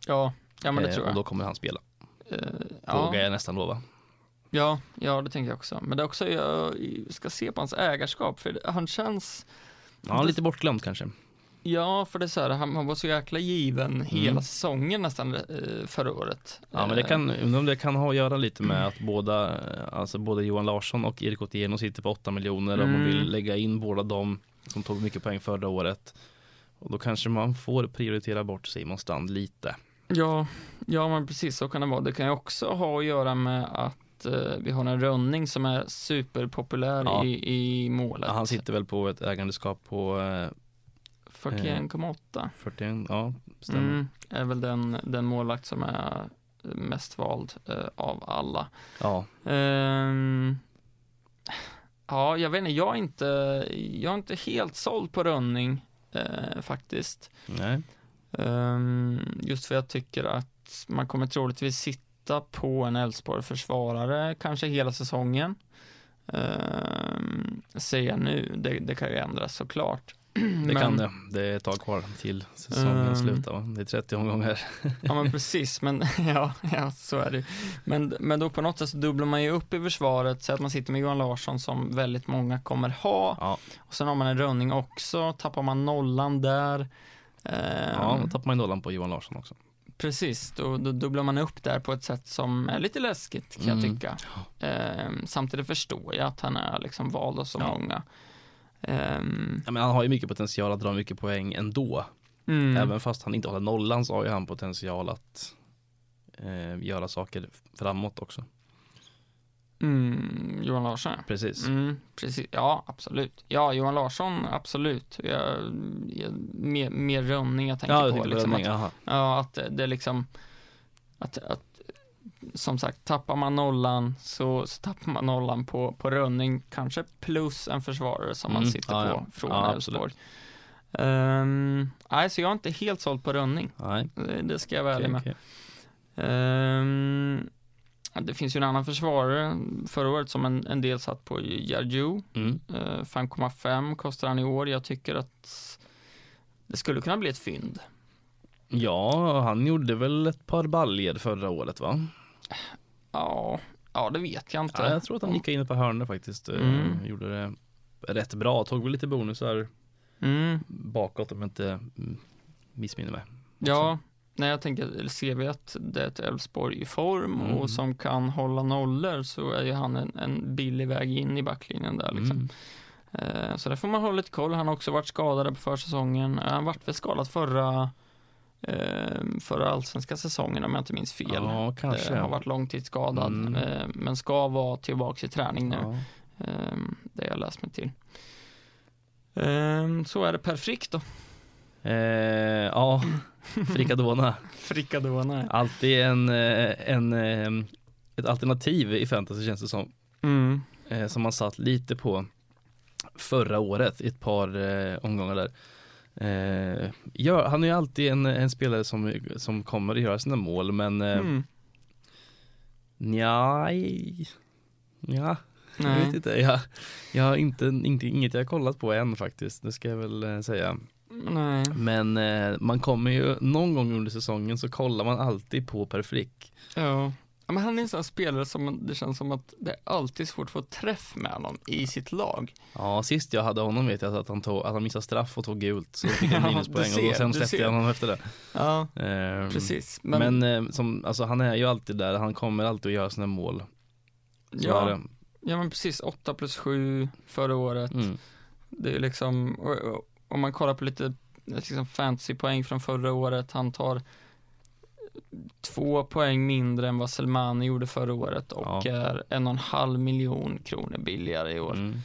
Ja, ja men det Eh, tror Och jag. då kommer han spela, Eh, ja. jag nästan lova. Ja, ja, det tänker jag också. Men det är också, jag ska se på hans ägarskap, för han känns, Ja, lite bortglömd kanske. ja, för det är så här, han, han var så jäkla given hela Mm. säsongen nästan eh, förra året. Ja men det Eh, kan, undrar om det kan ha att göra lite med att båda, eh, alltså både Johan Larsson och Erik Otieno sitter på 8 miljoner om man Mm. vill lägga in båda dem som tog mycket poäng förra året. Och då kanske man får prioritera bort Simon Strand lite. Ja, ja men precis så kan det vara. Det kan ju också ha att göra med att eh, vi har en rönning som är superpopulär Ja. i, i målet. Ja, han sitter väl på ett ägandeskap på eh, 41,8. 41, ja stämmer. Mm, är väl den, den målvakt som är mest vald eh, av alla. Ja, Ehm, ja, jag vet inte, jag är inte, jag är inte helt såld på Rönning eh, faktiskt. nej. Ehm, just för jag tycker att man kommer troligtvis sitta på en Elfsborg-försvarare kanske hela säsongen. Um, säger jag nu, det, det kan ju ändras såklart. Det kan det. Det är ett tag kvar till säsongen Ehm. slutar va? Det är 30 omgångar. Ja men <laughs> precis, men <laughs> ja, ja så är det men, men då på något sätt så dubblar man ju upp i försvaret, så att man sitter med Johan Larsson som väldigt många kommer ha. Ja, Och sen har man en rönning också, tappar man nollan där. Ehm, ja då tappar man nollan på Johan Larsson också. Precis, då, då dubblar man upp där på ett sätt som är lite läskigt kan jag Mm. tycka. Ehm, samtidigt förstår jag att han är liksom vald av så Ja. många. Ehm, Ja, men han har ju mycket potential att dra mycket poäng ändå. mm, Även fast han inte håller nollan så har ju han potential att eh, göra saker framåt också. Mm, Johan Larsson ja. Precis. Mm, precis. Ja, absolut. Ja, Johan Larsson, absolut. Jag, jag, mer, mer rönning jag tänker ja, jag på. tänkte Liksom, på att, ja, att det, det är liksom, att, att, som sagt, tappar man nollan så, så tappar man nollan på, på rönning, kanske plus en försvarare som man Mm, sitter ja, på från Ja, Elfsborg. Ehm, nej, så jag är inte helt såld på rönning. Nej, Det, ska jag vara ärlig okej, med. okej. Ehm, ja, det finns ju en annan försvarare förra året som en, en del satt på Jarju. Mm. Eh, 5,5 kostar han i år. Jag tycker att det skulle kunna bli ett fynd. Ja, han gjorde väl ett par baljer förra året va? Ja, ja det vet jag inte. Ja, jag tror att han gick in par hörnor faktiskt. eh, Mm. Gjorde det rätt bra, tog väl lite bonusar Mm, bakåt om jag inte mm, missminner mig. ja, nej jag tänker, ser vi att det är ett Elfsborg i form Mm. och som kan hålla nollor så är ju han en, en billig väg in i backlinjen där liksom. Mm. Eh, Så där får man hålla lite koll. Han har också varit skadad på försäsongen. Eh, Han vart väl skadad förra, eh, förra allsvenska säsongen om jag inte minns fel. Ja, kanske. Eh, har varit långtidsskadad, Mm. men ska vara tillbaka i träning nu. Ja. Det har jag läst mig till. Så är det Per Frick då. Eh, ja, <laughs> Frikadona. Frickadona. Alltid en, eh, en, eh, ett alternativ i fantasy känns det som. Mm. Eh, som man satt lite på förra året i ett par eh, omgångar där. Eh, gör, han är ju alltid en, en spelare som, som kommer att göra sina mål men eh, Mm. njaj, ja, jag vet inte. Jag, jag har inte, inte, inget jag kollat på än faktiskt, det ska jag väl eh, säga. Nej. Men eh, man kommer ju, någon gång under säsongen så kollar man alltid på Per Frick. Ja. Ja, men han är en sån spelare som det känns som att det är alltid svårt att få träff med honom i sitt lag. Ja, sist jag hade honom vet jag att han, tog, att han missade straff och tog gult så fick <laughs> Ja, minuspoäng du och sen släppte jag honom efter det. Ja, Ehm, precis. Men, eh, som, alltså, han är ju alltid där, han kommer alltid att göra sina mål. Så ja, ja, men precis. 8 plus 7 förra året. Mm. Det är liksom, och- och- om man kollar på lite liksom fantasypoäng från förra året, han tar två poäng mindre än vad Selmani gjorde förra året och Ja. är en och en halv miljon kronor billigare i år. Mm,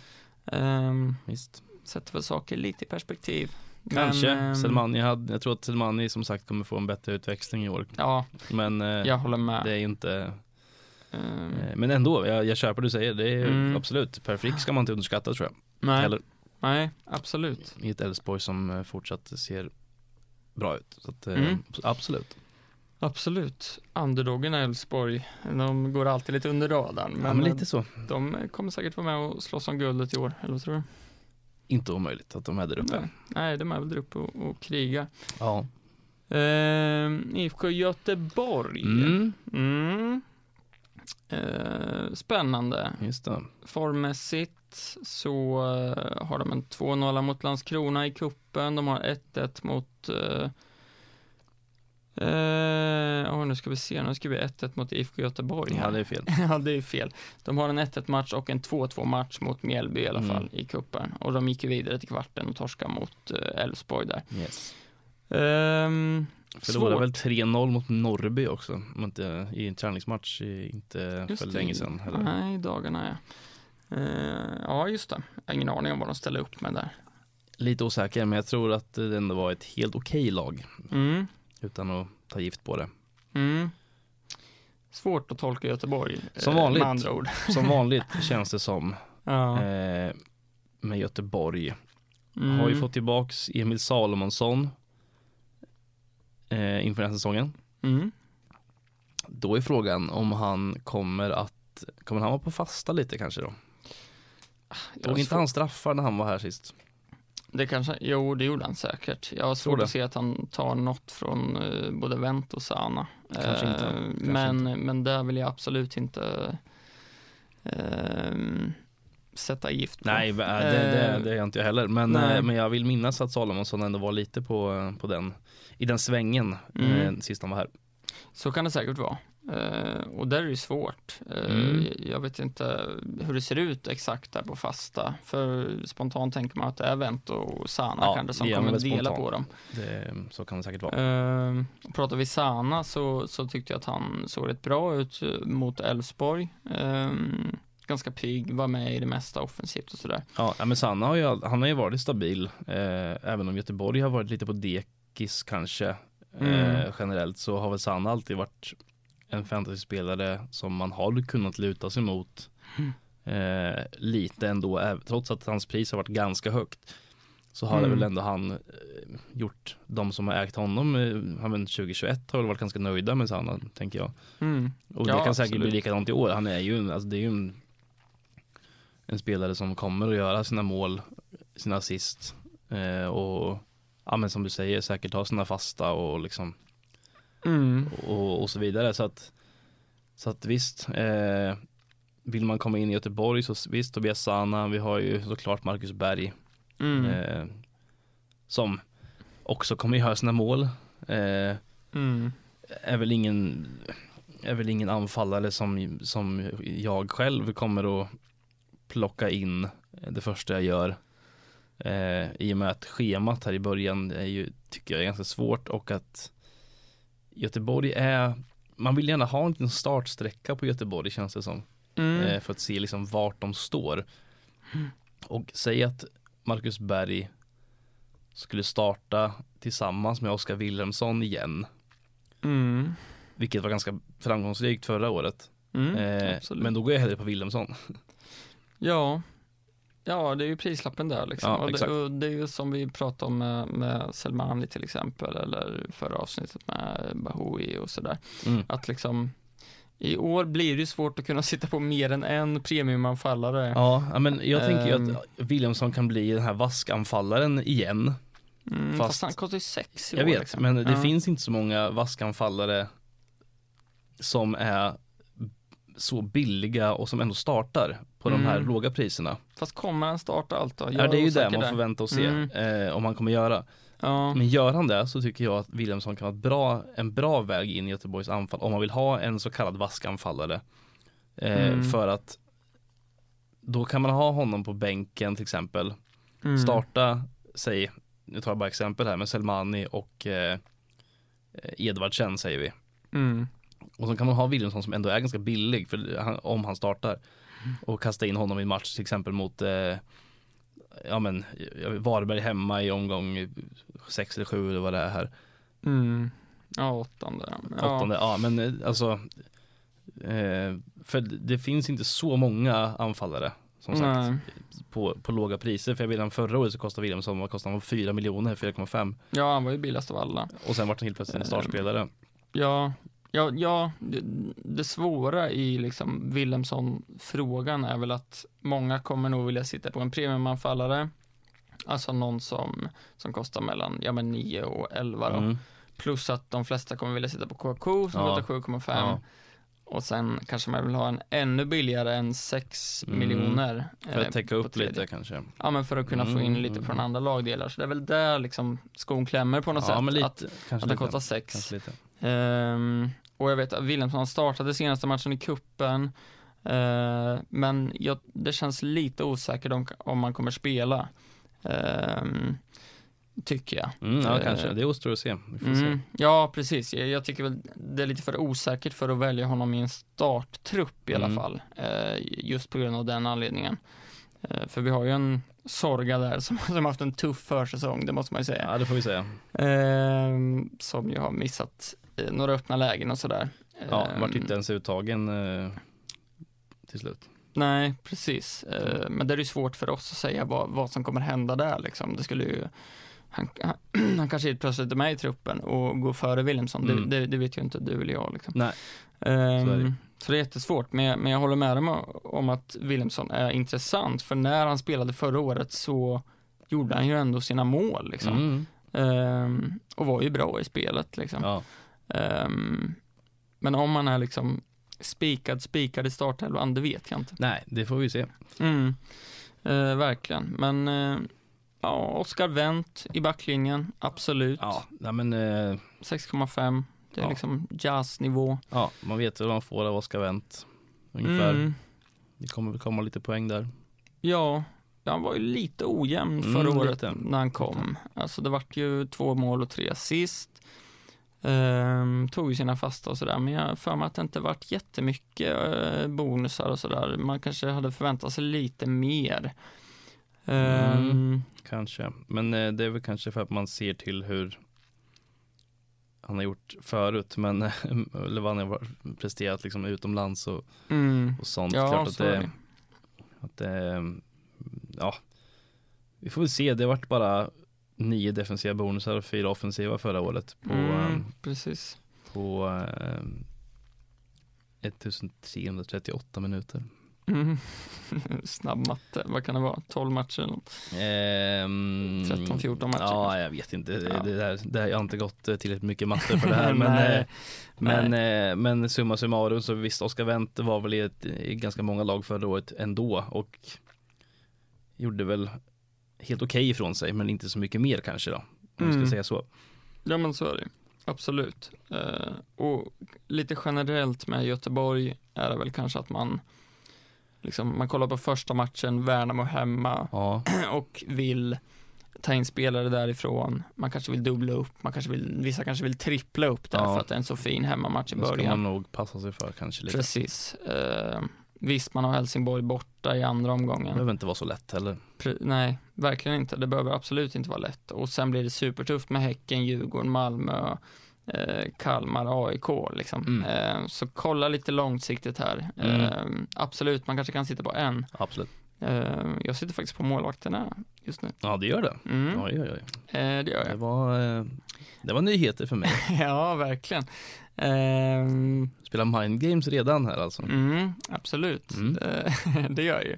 Ehm, visst. sätter väl saker lite i perspektiv. Kanske. ehm, Selmani hade, jag tror att Selmani som sagt kommer få en bättre utväxling i år. Ja, Men eh, jag håller med. det är inte, Ehm, eh, men ändå, jag, jag köper det du säger. Det är Mm. absolut, Per Frick ska man inte underskatta tror jag. nej, Heller. Nej, absolut. I ett Elfsborg som eh, fortsatt ser bra ut. Så att, eh, Mm. Absolut. Absolut. Underdogen Elfsborg, de går alltid lite under radarn. Men, ja, men lite så. de kommer säkert vara med och slåss om guldet i år, eller vad tror du? Inte omöjligt att de är där uppe. Nej, nej de är väl där uppe och, och krigar. Ja. Eh, IFK Göteborg. Mm, Mm. Eh, spännande. just det. Formmässigt så har de en 2-0 mot Landskrona i kuppen. De har 1-1 mot eh, eh, oh, nu ska vi se, nu ska vi 1-1 mot IFK Göteborg. Ja, det är fel. Ja, det är fel. De har en 1-1 match och en 2-2 match mot Mjällby i alla Mm. fall i kuppen. Och de gick ju vidare till kvarten och torskade mot eh, Elfsborg där. Yes. Ehm, Förlorade svårt. väl 3-0 mot Norrby också, inte, i en träningsmatch inte Just för det. länge sedan heller. Nej, i dagarna ja. Eh, ja, just det. Jag har ingen aning om vad de ställer upp med där. Lite osäker, men jag tror att det ändå var ett helt okej lag, Mm, utan att ta gift på det. mm. Svårt att tolka Göteborg. Som eh, vanligt. Med andra ord. <laughs> Som vanligt <laughs> känns det som, Ja. eh, med Göteborg. Mm. Har ju fått tillbaks Emil Salomonsson eh, inför den här säsongen. Mm. Då är frågan om han kommer att, kommer han vara på fasta lite kanske då? Tog inte han straffar när han var här sist? Det kanske, jo det gjorde han säkert. Jag har svårt att se att han tar något från eh, både Wendt och Sana. Kanske inte, Eh, kanske men, men där vill jag absolut inte ehm, sätta gift på. Nej, det, det, Eh, det inte jag heller. Men, nej. eh, men jag vill minnas att Salomonsson ändå var lite på, på den, i den svängen Mm. eh, sist han var här. Så kan det säkert vara. Eh, och där är det svårt. Eh, Mm. Jag vet inte hur det ser ut exakt där på fasta. För spontant tänker man att det är Wendt och Sana Ja, kanske som kommer väl dela på dem. Det, så kan det säkert vara. Uh, pratar vi Sana så, så tyckte jag att han såg rätt bra ut mot Elfsborg. Ehm, ganska pigg, var med i det mesta offensivt och sådär. Ja, men Sanna har ju, han har ju varit stabil, även om Göteborg har varit lite på dekis kanske. Mm. generellt så har väl Sanna alltid varit en fantasyspelare som man har kunnat luta sig mot Mm. eh, lite ändå, trots att hans pris har varit ganska högt. Så har det Mm. väl ändå han eh, gjort, de som har ägt honom, eh, han men 2021 har väl varit ganska nöjda med Sanna, tänker jag. Mm. Och det Ja, kan säkert bli absolut. likadant i år. Han är ju, alltså det är ju en, en spelare som kommer att göra sina mål, sina assist eh, och ja men som du säger säkert ha sina fasta och liksom Mm. och, och så vidare så att så att visst eh, vill man komma in i Göteborg så visst Tobias Sana, vi har ju såklart Marcus Berg Mm. eh, som också kommer göra sina mål. Eh, Mm. är väl ingen är väl ingen anfallare som, som jag själv kommer att plocka in det första jag gör. Eh, I och med att schemat här i början är ju, tycker jag är ganska svårt och att Göteborg är, man vill gärna ha en liten startsträcka på Göteborg känns det som. Mm. Eh, för att se liksom vart de står. Och säg att Marcus Berg skulle starta tillsammans med Oskar Wilhelmsson igen. Mm. Vilket var ganska framgångsrikt förra året. Mm. Eh, men då går jag hellre på Wilhelmsson. Ja. Ja, det är ju prislappen där liksom. Ja, och, det, och det är ju som vi pratade om med, med Selmani till exempel, eller förra avsnittet med Bahoui och sådär. Mm. Att liksom i år blir det ju svårt att kunna <laughs> sitta på mer än en premiumanfallare. Ja, men jag tänker ju Ehm. att Wilhelmsson kan bli den här vaskanfallaren igen. Mm, fast- fast, han kostar ju sex i Jag år, vet, liksom. men det Ja. finns inte så många vaskanfallare som är så billiga och som ändå startar på de här Mm. låga priserna. Fast kommer han starta allt då? Jag Ja, det är ju det man får vänta och se Mm. eh, om han kommer göra. Ja. Men gör han det så tycker jag att Wilhelmsson kan vara bra, en bra väg in i Göteborgs anfall om man vill ha en så kallad vaskanfallare. Eh, Mm. För att då kan man ha honom på bänken till exempel. Mm. Starta, säg, nu tar jag bara exempel här med Selmani och eh, Edvardsen säger vi. Och så kan man ha Wilhelmsson som ändå är ganska billig för han, om han startar. Och kasta in honom i match till exempel mot eh, Ja men Varberg hemma i omgång sex eller sju eller vad det är här. Mm. Ja, åttonde. Ja. Åttonde, ja men eh, alltså eh, För det finns inte så många anfallare som sagt Nej. på, på låga priser. För jag vet att förra året så kostade Wilhelmsson, vad kostade han? 4 miljoner, 4,5 Ja, han var ju billigast av alla. Och sen vart han helt plötsligt en Ehm. startspelare. Ja, ja, ja det, det svåra i liksom Wilhelmsson-frågan är väl att många kommer nog vilja sitta på en premiumanfallare. Alltså någon som, som kostar mellan, ja men 9 och 11 då. Mm. plus att de flesta kommer vilja sitta på Kouakou som Ja. kostar 7,5. Ja. Och sen kanske man vill ha en ännu billigare än 6 Mm. miljoner. För eh, att täcka upp tredje. lite kanske. Ja, men för att kunna få in Mm. lite från andra lagdelar. Så det är väl där liksom skon klämmer på något Ja, sätt. lite. Att, att lite. kostar 6. Kanske lite. Ehm, och jag vet att Wilhelmsson startade senaste matchen i kuppen Eh, men jag, det känns lite osäkert om, om man kommer spela. Ehm, tycker jag. Mm, ja, Eh, kanske. Det återstår att se. Får se. Mm, ja, precis. Jag, jag tycker väl det är lite för osäkert för att välja honom i en starttrupp i alla Mm. fall. Eh, just på grund av den anledningen. Eh, för vi har ju en Sorga där som, <laughs> som haft en tuff försäsong, det måste man ju säga. Ja, det får vi säga. Ehm, som ju har missat eh, några öppna lägen och sådär. Ja, Ehm, vart inte ens uttagen eh, till slut. Nej, precis. Eh, men det är ju svårt för oss att säga vad, vad som kommer hända där liksom. Det skulle ju han, han, <clears throat> han kanske helt plötsligt är med i truppen och går före Wilhelmsson. Mm. Det, det, det vet ju inte du eller jag liksom. Nej, Ehm, så är det. så det är jättesvårt, men jag, men jag håller med dem om att Wilhelmsson är intressant, för när han spelade förra året så gjorde han ju ändå sina mål liksom. Mm. Ehm, och var ju bra i spelet liksom. Ja. Ehm, men om man är liksom spikad, spikad i startelvan, det vet jag inte. Nej, det får vi se. Mm. Eh, verkligen, men eh, ja, Oskar Wendt i backlinjen, absolut. Ja, nej, men eh, 6,5, det är Ja. liksom jazznivå. ja, man vet vad man får av Oskar Wendt. Ungefär. Mm. Det kommer väl komma lite poäng där. Ja, han var ju lite ojämn Mm, förra året lite. när han kom. Alltså det vart ju två mål och tre assist. Ehm, tog ju sina fasta och sådär, men jag har för mig att det inte varit jättemycket eh, bonusar och sådär. Man kanske hade förväntat sig lite mer. Ehm, Mm. Kanske, men eh, det är väl kanske för att man ser till hur han har gjort förut, men <laughs> eller vad han har presterat liksom utomlands och, mm. och sånt. Ja, Klart att så det, det. att det, ja, vi får väl se. Det vart bara nio defensiva bonusar och fyra offensiva förra året på, Mm, mm. precis. på eh, 1338 minuter. Mm. <laughs> Snabb matte, vad kan det vara? 12 matcher? Ehm, 13-14 matcher Ja, jag vet inte. Det, Ja. det, där, det här, jag har inte gått eh, tillräckligt mycket matte för det här. <laughs> men, Nej. eh, men, eh, men summa summarum så visst, Oskar Wendt var väl i, ett, i ganska många lag förra året ändå och gjorde väl helt okej ifrån sig, men inte så mycket mer kanske då. Om man ska Mm. säga så. Ja men så är det Absolut. Eh, och lite generellt med Göteborg är det väl kanske att man liksom, man kollar på första matchen, Värnamo hemma Ja, <clears throat> och vill ta in spelare därifrån. Man kanske vill dubbla upp, man kanske vill, vissa kanske vill trippla upp där Ja. för att det är en så fin hemmamatch i det ska början. man nog passa sig för kanske lite. Precis. Eh, visst, man har Helsingborg borta i andra Det omgången. behöver inte vara så lätt heller. Pre- nej, verkligen inte. Det behöver absolut inte vara lätt. Och sen blir det supertufft med Häcken, Djurgården, Malmö, eh, Kalmar, AIK liksom. Mm. Eh, så kolla lite långsiktigt här. Mm. Eh, absolut, man kanske kan sitta på en. Absolut. Eh, jag sitter faktiskt på målvakterna just nu. Ja, det gör det. Mm. Oj, oj, oj. Eh, det gör Det jag. var, eh, det var nyheter för mig. <laughs> ja, verkligen. Eh, Spela mind games redan här alltså. Mm, absolut, Mm. Eh, <laughs> det gör jag ju.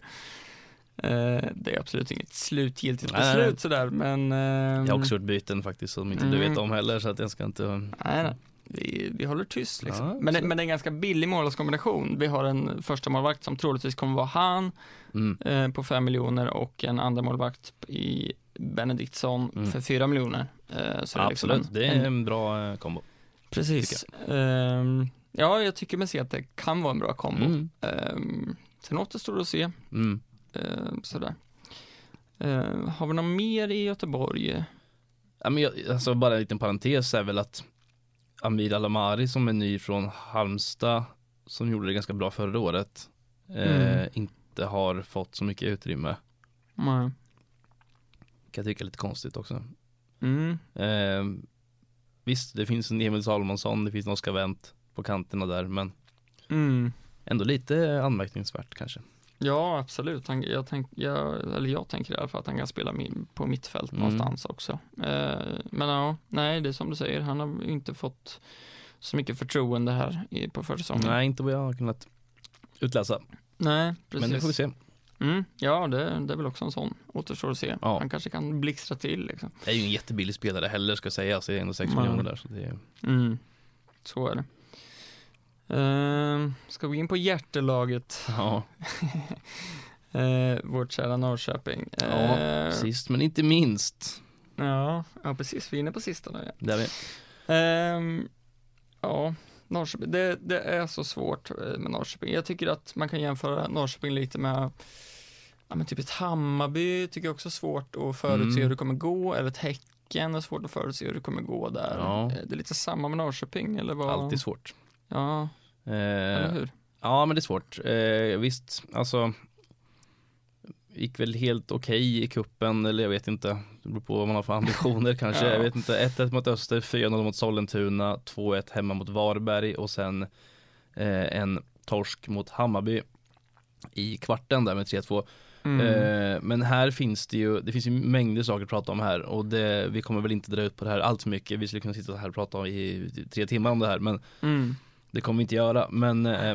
Eh, Det är absolut inget slutgiltigt Nej, beslut nej. sådär, men... ehm, Jag har också gjort byten faktiskt som inte du Mm. vet om heller så att jag ska inte Nej, nej. Vi, vi håller tyst liksom. Ja, men, det, men det är en ganska billig målvaktskombination. Vi har en första målvakt som troligtvis kommer vara han mm. eh, på 5 miljoner och en andra målvakt i Benediktsson Mm. för 4 miljoner. Eh, så det är liksom Absolut, en- det är en- en bra eh, kombo. Precis. Ehm, ja, jag tycker mig se att det kan vara en bra kombo. Mm. Ehm, sen återstår det att se. Mm. Ehm, sådär. Ehm, har vi något mer i Göteborg? Ja, men jag, alltså bara en liten parentes är väl att Amir Alamari som är ny från Halmstad som gjorde det ganska bra förra året eh, Mm. inte har fått så mycket utrymme. Nej. Kan jag tycka är lite konstigt också. Mm. Eh, visst, det finns en Emil Salomonsson, det finns en Oskar Wendt på kanterna där, men Mm. ändå lite anmärkningsvärt kanske. Ja, absolut. Han, jag, tänk, jag, eller jag tänker i alla fall att han kan spela på mittfält Mm. någonstans också. Eh, men ja, nej, det är som du säger. Han har inte fått så mycket förtroende här på försäsongen. Nej, inte vad jag har kunnat utläsa. nej precis. Men det får vi se. Mm, ja, det, det är väl också en sån. Återstår att se. Ja. Han kanske kan blixtra till liksom. Det är ju en jättebillig spelare heller ska sägas, det är ändå 6 Nej. miljoner där. Så det är, Mm, så är det. Ehm, ska vi gå in på hjärtelaget, ja, uh, <laughs> vårt kära Norrköping. ja, Eh, sist men inte minst. ja, ja, precis. Vi är inne på sista nu. Ja. Där är, Ehm, ja, Norrköping. Det, det är så svårt eh, med Norrköping. Jag tycker att man kan jämföra Norrköping lite med ja, men typ ett Hammarby tycker jag också är svårt att förutse Mm. hur det kommer gå, eller ett Häcken är svårt att förutse hur det kommer gå där. Ja. Eh, Det är lite samma med Norrköping, eller vad? alltid svårt. Ja, eller Eh, hur? ja men det är svårt. Eh, visst, alltså gick väl helt okej i kuppen eller jag vet inte. Det beror på vad man har för ambitioner kanske. <laughs> Ja. Jag vet inte. 1-1 mot Öster, 4-0 mot Sollentuna, 2-1 hemma mot Varberg och sen eh, en torsk mot Hammarby i kvarten där med 3-2. Mm. Eh, men här finns det ju, det finns ju mängder saker att prata om här och det, vi kommer väl inte dra ut på det här allt för mycket. Vi skulle kunna sitta här och prata i tre timmar om det här men Mm. det kommer vi inte göra. Men eh,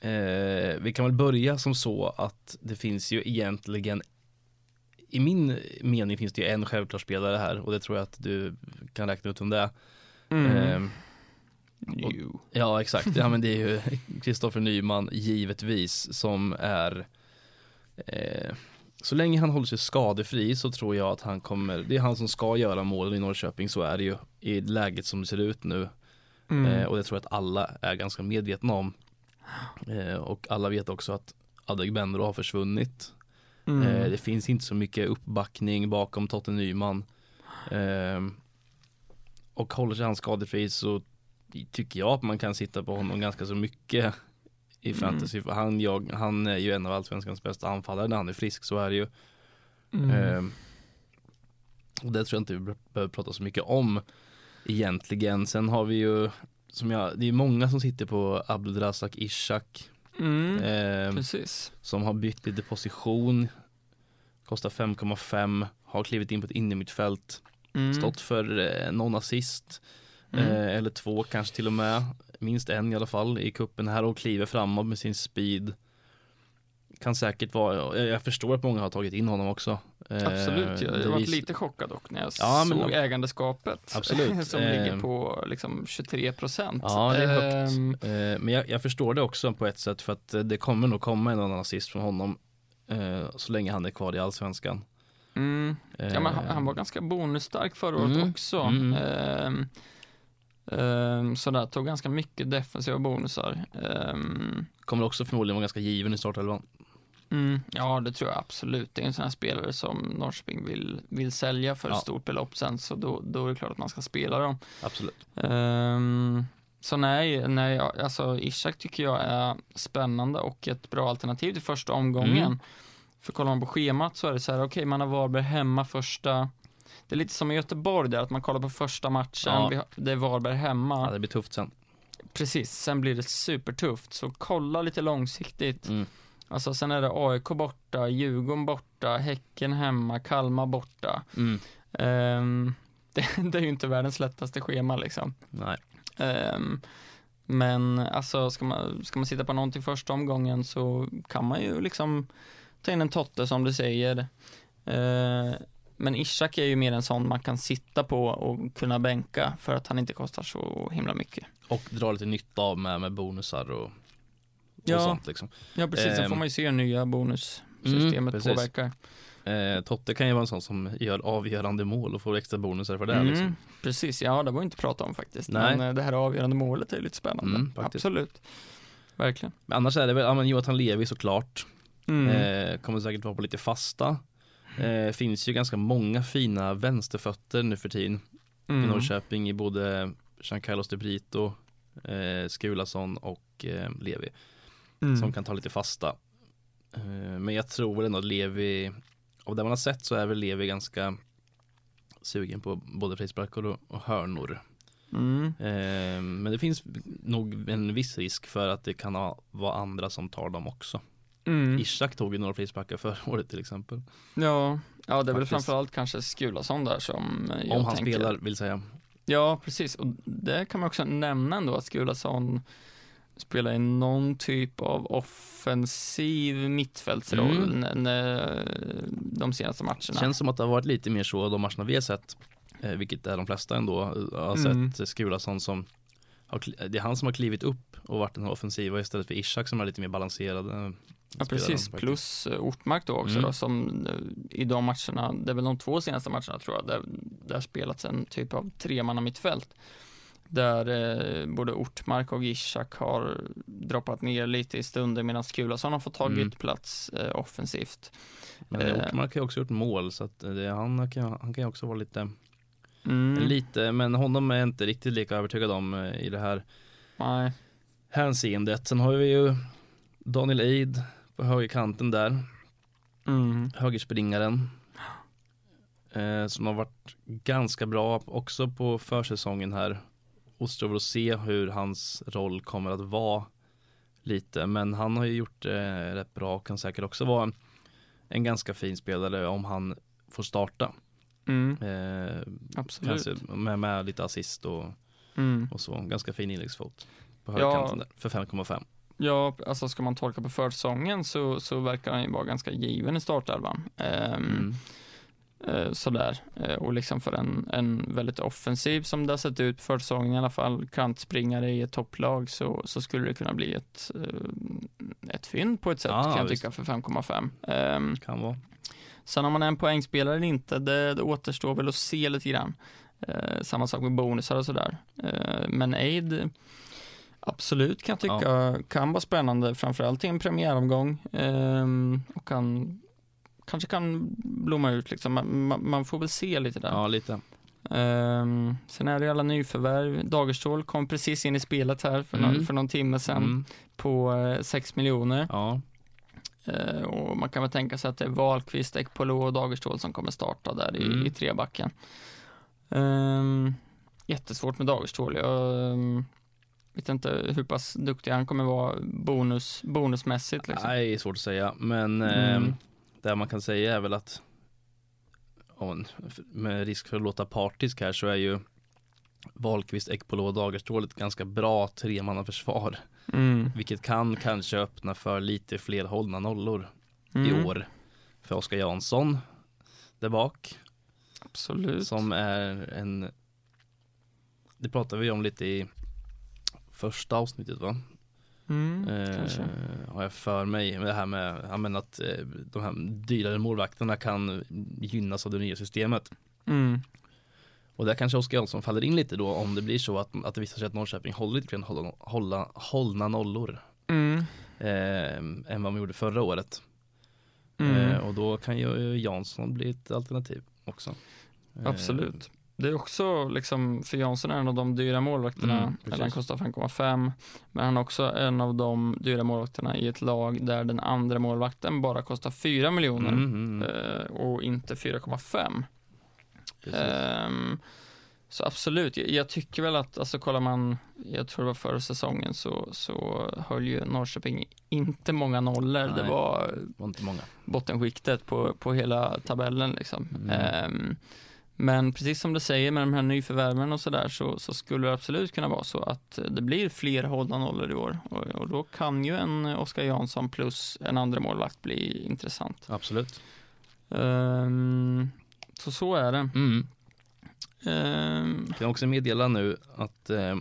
eh, vi kan väl börja som så att det finns ju egentligen i min mening finns det ju en självklar spelare här och det tror jag att du kan räkna ut om det är. Mm. Eh, och-. Ja exakt, ja men det är ju <laughs> Kristoffer Nyman givetvis som är eh, Så länge han håller sig skadefri så tror jag att han kommer, det är han som ska göra målen i Norrköping, så är det ju i läget som det ser ut nu Mm. eh, och det tror jag att alla är ganska medvetna om eh, och alla vet också att Adegbenro har försvunnit Mm. eh, Det finns inte så mycket uppbackning bakom Totte Nyman eh, Och håller sig han skadefri så tycker jag att man kan sitta på honom ganska så mycket i Mm. fantasy. För han, jag, han är ju en av allsvenskans bästa anfallare när han är frisk, så är det ju. Mm. Eh, och det tror jag inte vi be- behöver prata så mycket om egentligen. Sen har vi ju, som jag, det är många som sitter på Abdulrazak Ishak Mm. eh, Precis. som har bytt lite position. Kostar 5,5, har klivit in på ett innermittfält, Mm. stått för eh, någon assist. Mm. Eh, eller två kanske till och med. Minst en i alla fall i kuppen här och kliver framåt med sin speed. Kan säkert vara, jag jag förstår att många har tagit in honom också. Eh, Absolut, jag, jag var vis- lite chockad dock när jag Ja, men- såg ägandeskapet. Absolut, <laughs> som eh, ligger på liksom 23 procent. Ja, det är högt. Ehm, Eh, men jag, jag förstår det också på ett sätt för att eh, det kommer nog komma en annan assist från honom. Eh, så länge han är kvar i allsvenskan. mm, ja, men han, han var ganska bonusstark förra året Mm, också. mm. Ehm, ehm, sådär, tog ganska mycket defensiva bonusar. Ehm, Kommer också förmodligen vara ganska given i startelvan. Mm, ja, det tror jag absolut. Det är en sån här spelare som Norrköping vill, vill sälja för ett Ja. stort belopp sen, så då, då är det klart att man ska spela dem. Absolut. Ehm, så nej, nej, alltså Ishak tycker jag är spännande och ett bra alternativ till första omgången. Mm. För kollar man på schemat så är det så här, okej, man har Varberg hemma första, det är lite som i Göteborg där, att man kollar på första matchen, Ja. det är Varberg hemma, Ja, det blir tufft sen. precis, sen blir det supertufft, så kolla lite långsiktigt. Mm. Alltså sen är det AIK borta, Djurgården borta, Häcken hemma, Kalmar borta. Mm. Ehm, <laughs> det, det är ju inte världens lättaste schema liksom. Nej. Ehm, men alltså ska man, ska man sitta på någonting första omgången så kan man ju liksom ta in en Totte som du säger. Ehm, men Ishak är ju mer en sån man kan sitta på och kunna bänka för att han inte kostar så himla mycket. Och dra lite nytta av med, med bonusar och, och Ja. sånt liksom. Ja precis, sen Ehm. får man ju se nya bonussystemet Mm, påverkar. Eh, Totte kan ju vara en sån som gör avgörande mål och får extra bonusar för det. Mm, Liksom. Precis, ja det var inte prata om faktiskt. Nej. Men eh, det här avgörande målet är lite spännande. Mm. Absolut. Verkligen. Men annars är det väl, ja men Jonathan Levi såklart. Mm. Eh, kommer säkert vara på lite fasta. Eh, finns ju ganska många fina vänsterfötter nu för tiden i Mm. Norrköping i både Giancarlos de Brito, eh, Skulason och eh, Levi Mm. som kan ta lite fasta. Eh, men jag tror ändå att Levi, av det man har sett så är väl Levi ganska sugen på både frisparkar och, hörnor. Mm. Eh, men det finns nog en viss risk för att det kan vara andra som tar dem också. Mm. Ishak tog ju några frisparkar förra <laughs> året till exempel. Ja, ja det är väl framförallt kanske Skulason där som jag Om han tänker. spelar vill säga. Ja, precis. Och det kan man också nämna ändå att Skulason spela i någon typ av offensiv mittfältsroll Mm. de senaste matcherna. Känns som att det har varit lite mer så de matcherna vi har sett, eh, vilket är de flesta ändå, har Mm. sett Skulason som har, det är han som har klivit upp och varit den här offensiva istället för Ishak som är lite mer balanserad. eh, Ja, precis. Plus eh, Ortmark då också Mm. då, som eh, i de matcherna, det är väl de två senaste matcherna tror jag, där det har spelats en typ av tremanna mittfält. Där eh, både Ortmark och Ishak har droppat ner lite i stunder medan Skulason har fått tagit Mm. plats eh, offensivt. Men Eh. Ortmark har också gjort mål så att det, han, kan, han kan också vara lite, Mm. lite, men honom är jag inte riktigt lika övertygad om eh, i det här Nej. hänseendet. Sen har vi ju Daniel Eid på högerkanten där, Mm. högerspringaren. Eh, som har varit ganska bra också på försäsongen här. Återstår att se hur hans roll kommer att vara lite. Men han har ju gjort det rätt bra och kan säkert också vara en, en ganska fin spelare om han får starta. Mm. Eh, Absolut. med, med lite assist och, Mm. och så. Ganska fin inläggsfot på Ja. högerkanten där för 5,5. Ja, alltså ska man tolka på försäsongen så, så verkar han ju vara ganska given i startelvan. Ehm, Mm. Eh, sådär. Eh, och liksom för en, en väldigt offensiv som det har sett ut på försäsongen i alla fall, kantspringare i ett topplag så, så skulle det kunna bli ett, eh, ett fynd på ett sätt Ja, kan jag visst. tycka för 5,5. Ehm, Kan vara. Sen om man är en poängspelare eller inte, det, det återstår väl att se lite grann. Eh, samma sak med bonusar och sådär. Eh, men Aid, absolut kan jag tycka, kan vara spännande, framförallt i en premiäromgång. Eh, och kan, kanske kan blomma ut liksom. Man, man, man får väl se lite där. Ja, lite. Eh, sen är det alla nyförvärv. Dagerstål kom precis in i spelet här för, Mm. någon, för någon timme sedan Mm. på eh, 6 miljoner. Ja, Eh, och man kan väl tänka sig att det är Wahlqvist, Ekpolo och Dagerstål som kommer starta där i, Mm. i trebacken. Um, jättesvårt med Dagerstål. Jag um, vet inte hur pass duktig han kommer vara bonus, bonusmässigt. Liksom. Nej, svårt att säga. Men Mm. Det man kan säga är väl att med risk för att låta partisk här så är ju Wahlqvist, Ekpolo och Dagerstål ett ganska bra tremannaförsvar. Mm. Vilket kan kanske öppna för lite fler hållna nollor Mm. i år. För Oskar Jansson där bak. Absolut. Som är en Det pratade vi om lite i första avsnittet va? Mm, Eh, har jag för mig. Det här med ja, men att eh, de här dyrare målvakterna kan gynnas av det nya systemet. Mm. Och där kanske Oskar Jansson faller in lite då om det blir så att, att det visar sig att Norrköping håller lite grann hålla, hålla, hållna nollor. Mm. Eh, än vad de gjorde förra året. Mm. Eh, och då kan ju Jansson bli ett alternativ också. Eh, Absolut. Det är också liksom, för Jansson är en av de dyra målvakterna, Mm, eller han kostar 5,5. Men han är också en av de dyra målvakterna i ett lag där den andra målvakten bara kostar 4 miljoner Mm, mm, mm. eh, och inte 4,5. Precis. Ehm, så absolut, jag, jag tycker väl att, alltså kollar man, jag tror det var förra säsongen så, så höll ju Norrköping inte många nollor. Det Nej. var Det var inte många. bottenskiktet på, på hela tabellen liksom. Mm. Men precis som du säger med de här nyförvärven och sådär så, så skulle det absolut kunna vara så att det blir fler hållna nollor i år och, och då kan ju en Oskar Jansson plus en andra målvakt bli intressant. Absolut. Ehm, så så är det. Mm. Ehm, Kan också meddela nu att eh,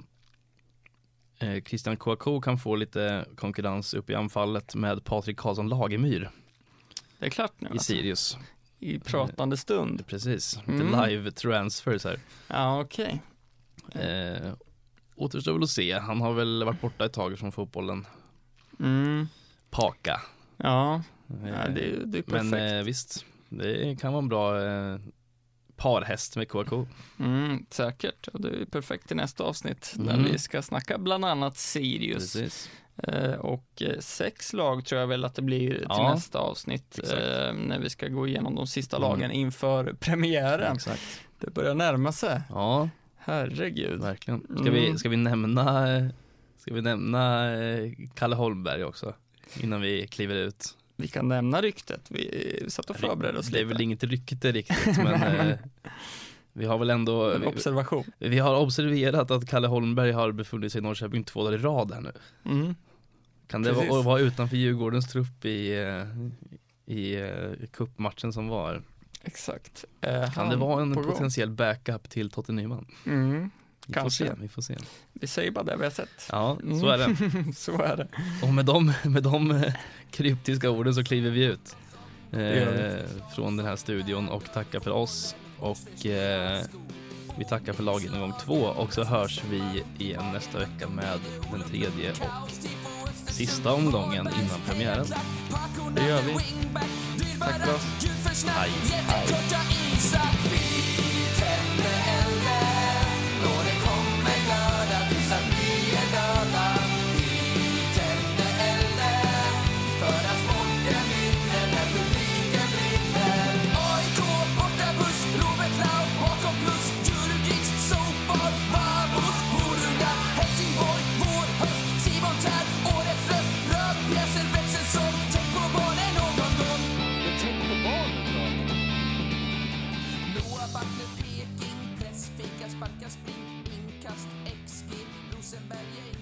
eh, Christian Kouakou kan få lite konkurrens upp i anfallet med Patrik Karlsson Lagemyr det är klart nu i alltså, Sirius. I pratande stund. Precis, lite Mm. live transfers här. Ja, okej. Eh, återstår väl att se. Han har väl varit borta ett tag från fotbollen. Mm, Paka. ja, Eh, ja det, det är perfekt. men eh, visst, det kan vara en bra eh, parhäst med Kouakou. Mm, säkert, och det är perfekt till nästa avsnitt där Mm. vi ska snacka bland annat Sirius. Precis. Eh, och eh, sex lag tror jag väl att det blir till Ja, nästa avsnitt eh, när vi ska gå igenom de sista Mm. lagen inför <laughs> premiären. Exakt. Det börjar närma sig. Ja, Herregud. verkligen. Ska, vi, Mm. ska vi nämna Ska vi nämna eh, Kalle Holmberg också? Innan vi kliver ut. Vi kan nämna ryktet. Vi satt och förberedde oss Det är lite. väl inget rykte riktigt men <laughs> Vi har väl ändå, En vi, observation. vi har observerat att Kalle Holmberg har befunnit sig i Norrköping två dagar i rad här nu. Mm. Kan det vara, vara utanför Djurgårdens trupp i, eh, i eh, cupmatchen som var? Exakt. Eh, Kan det vara en på gång. potentiell backup till Totte Nyman? Mm. Vi Kanske. får se, vi får se. Vi säger bara det vi har sett. Ja, Mm. så är det. <laughs> Så är det. Och med de, med de eh, kryptiska orden så kliver vi ut eh, från den här studion och tackar för oss. Och eh, vi tackar för laggenomgång två och så hörs vi igen nästa vecka med den tredje och sista omgången innan premiären. Det gör vi. Tack för oss. Hej. Jättekorta yeah, yeah.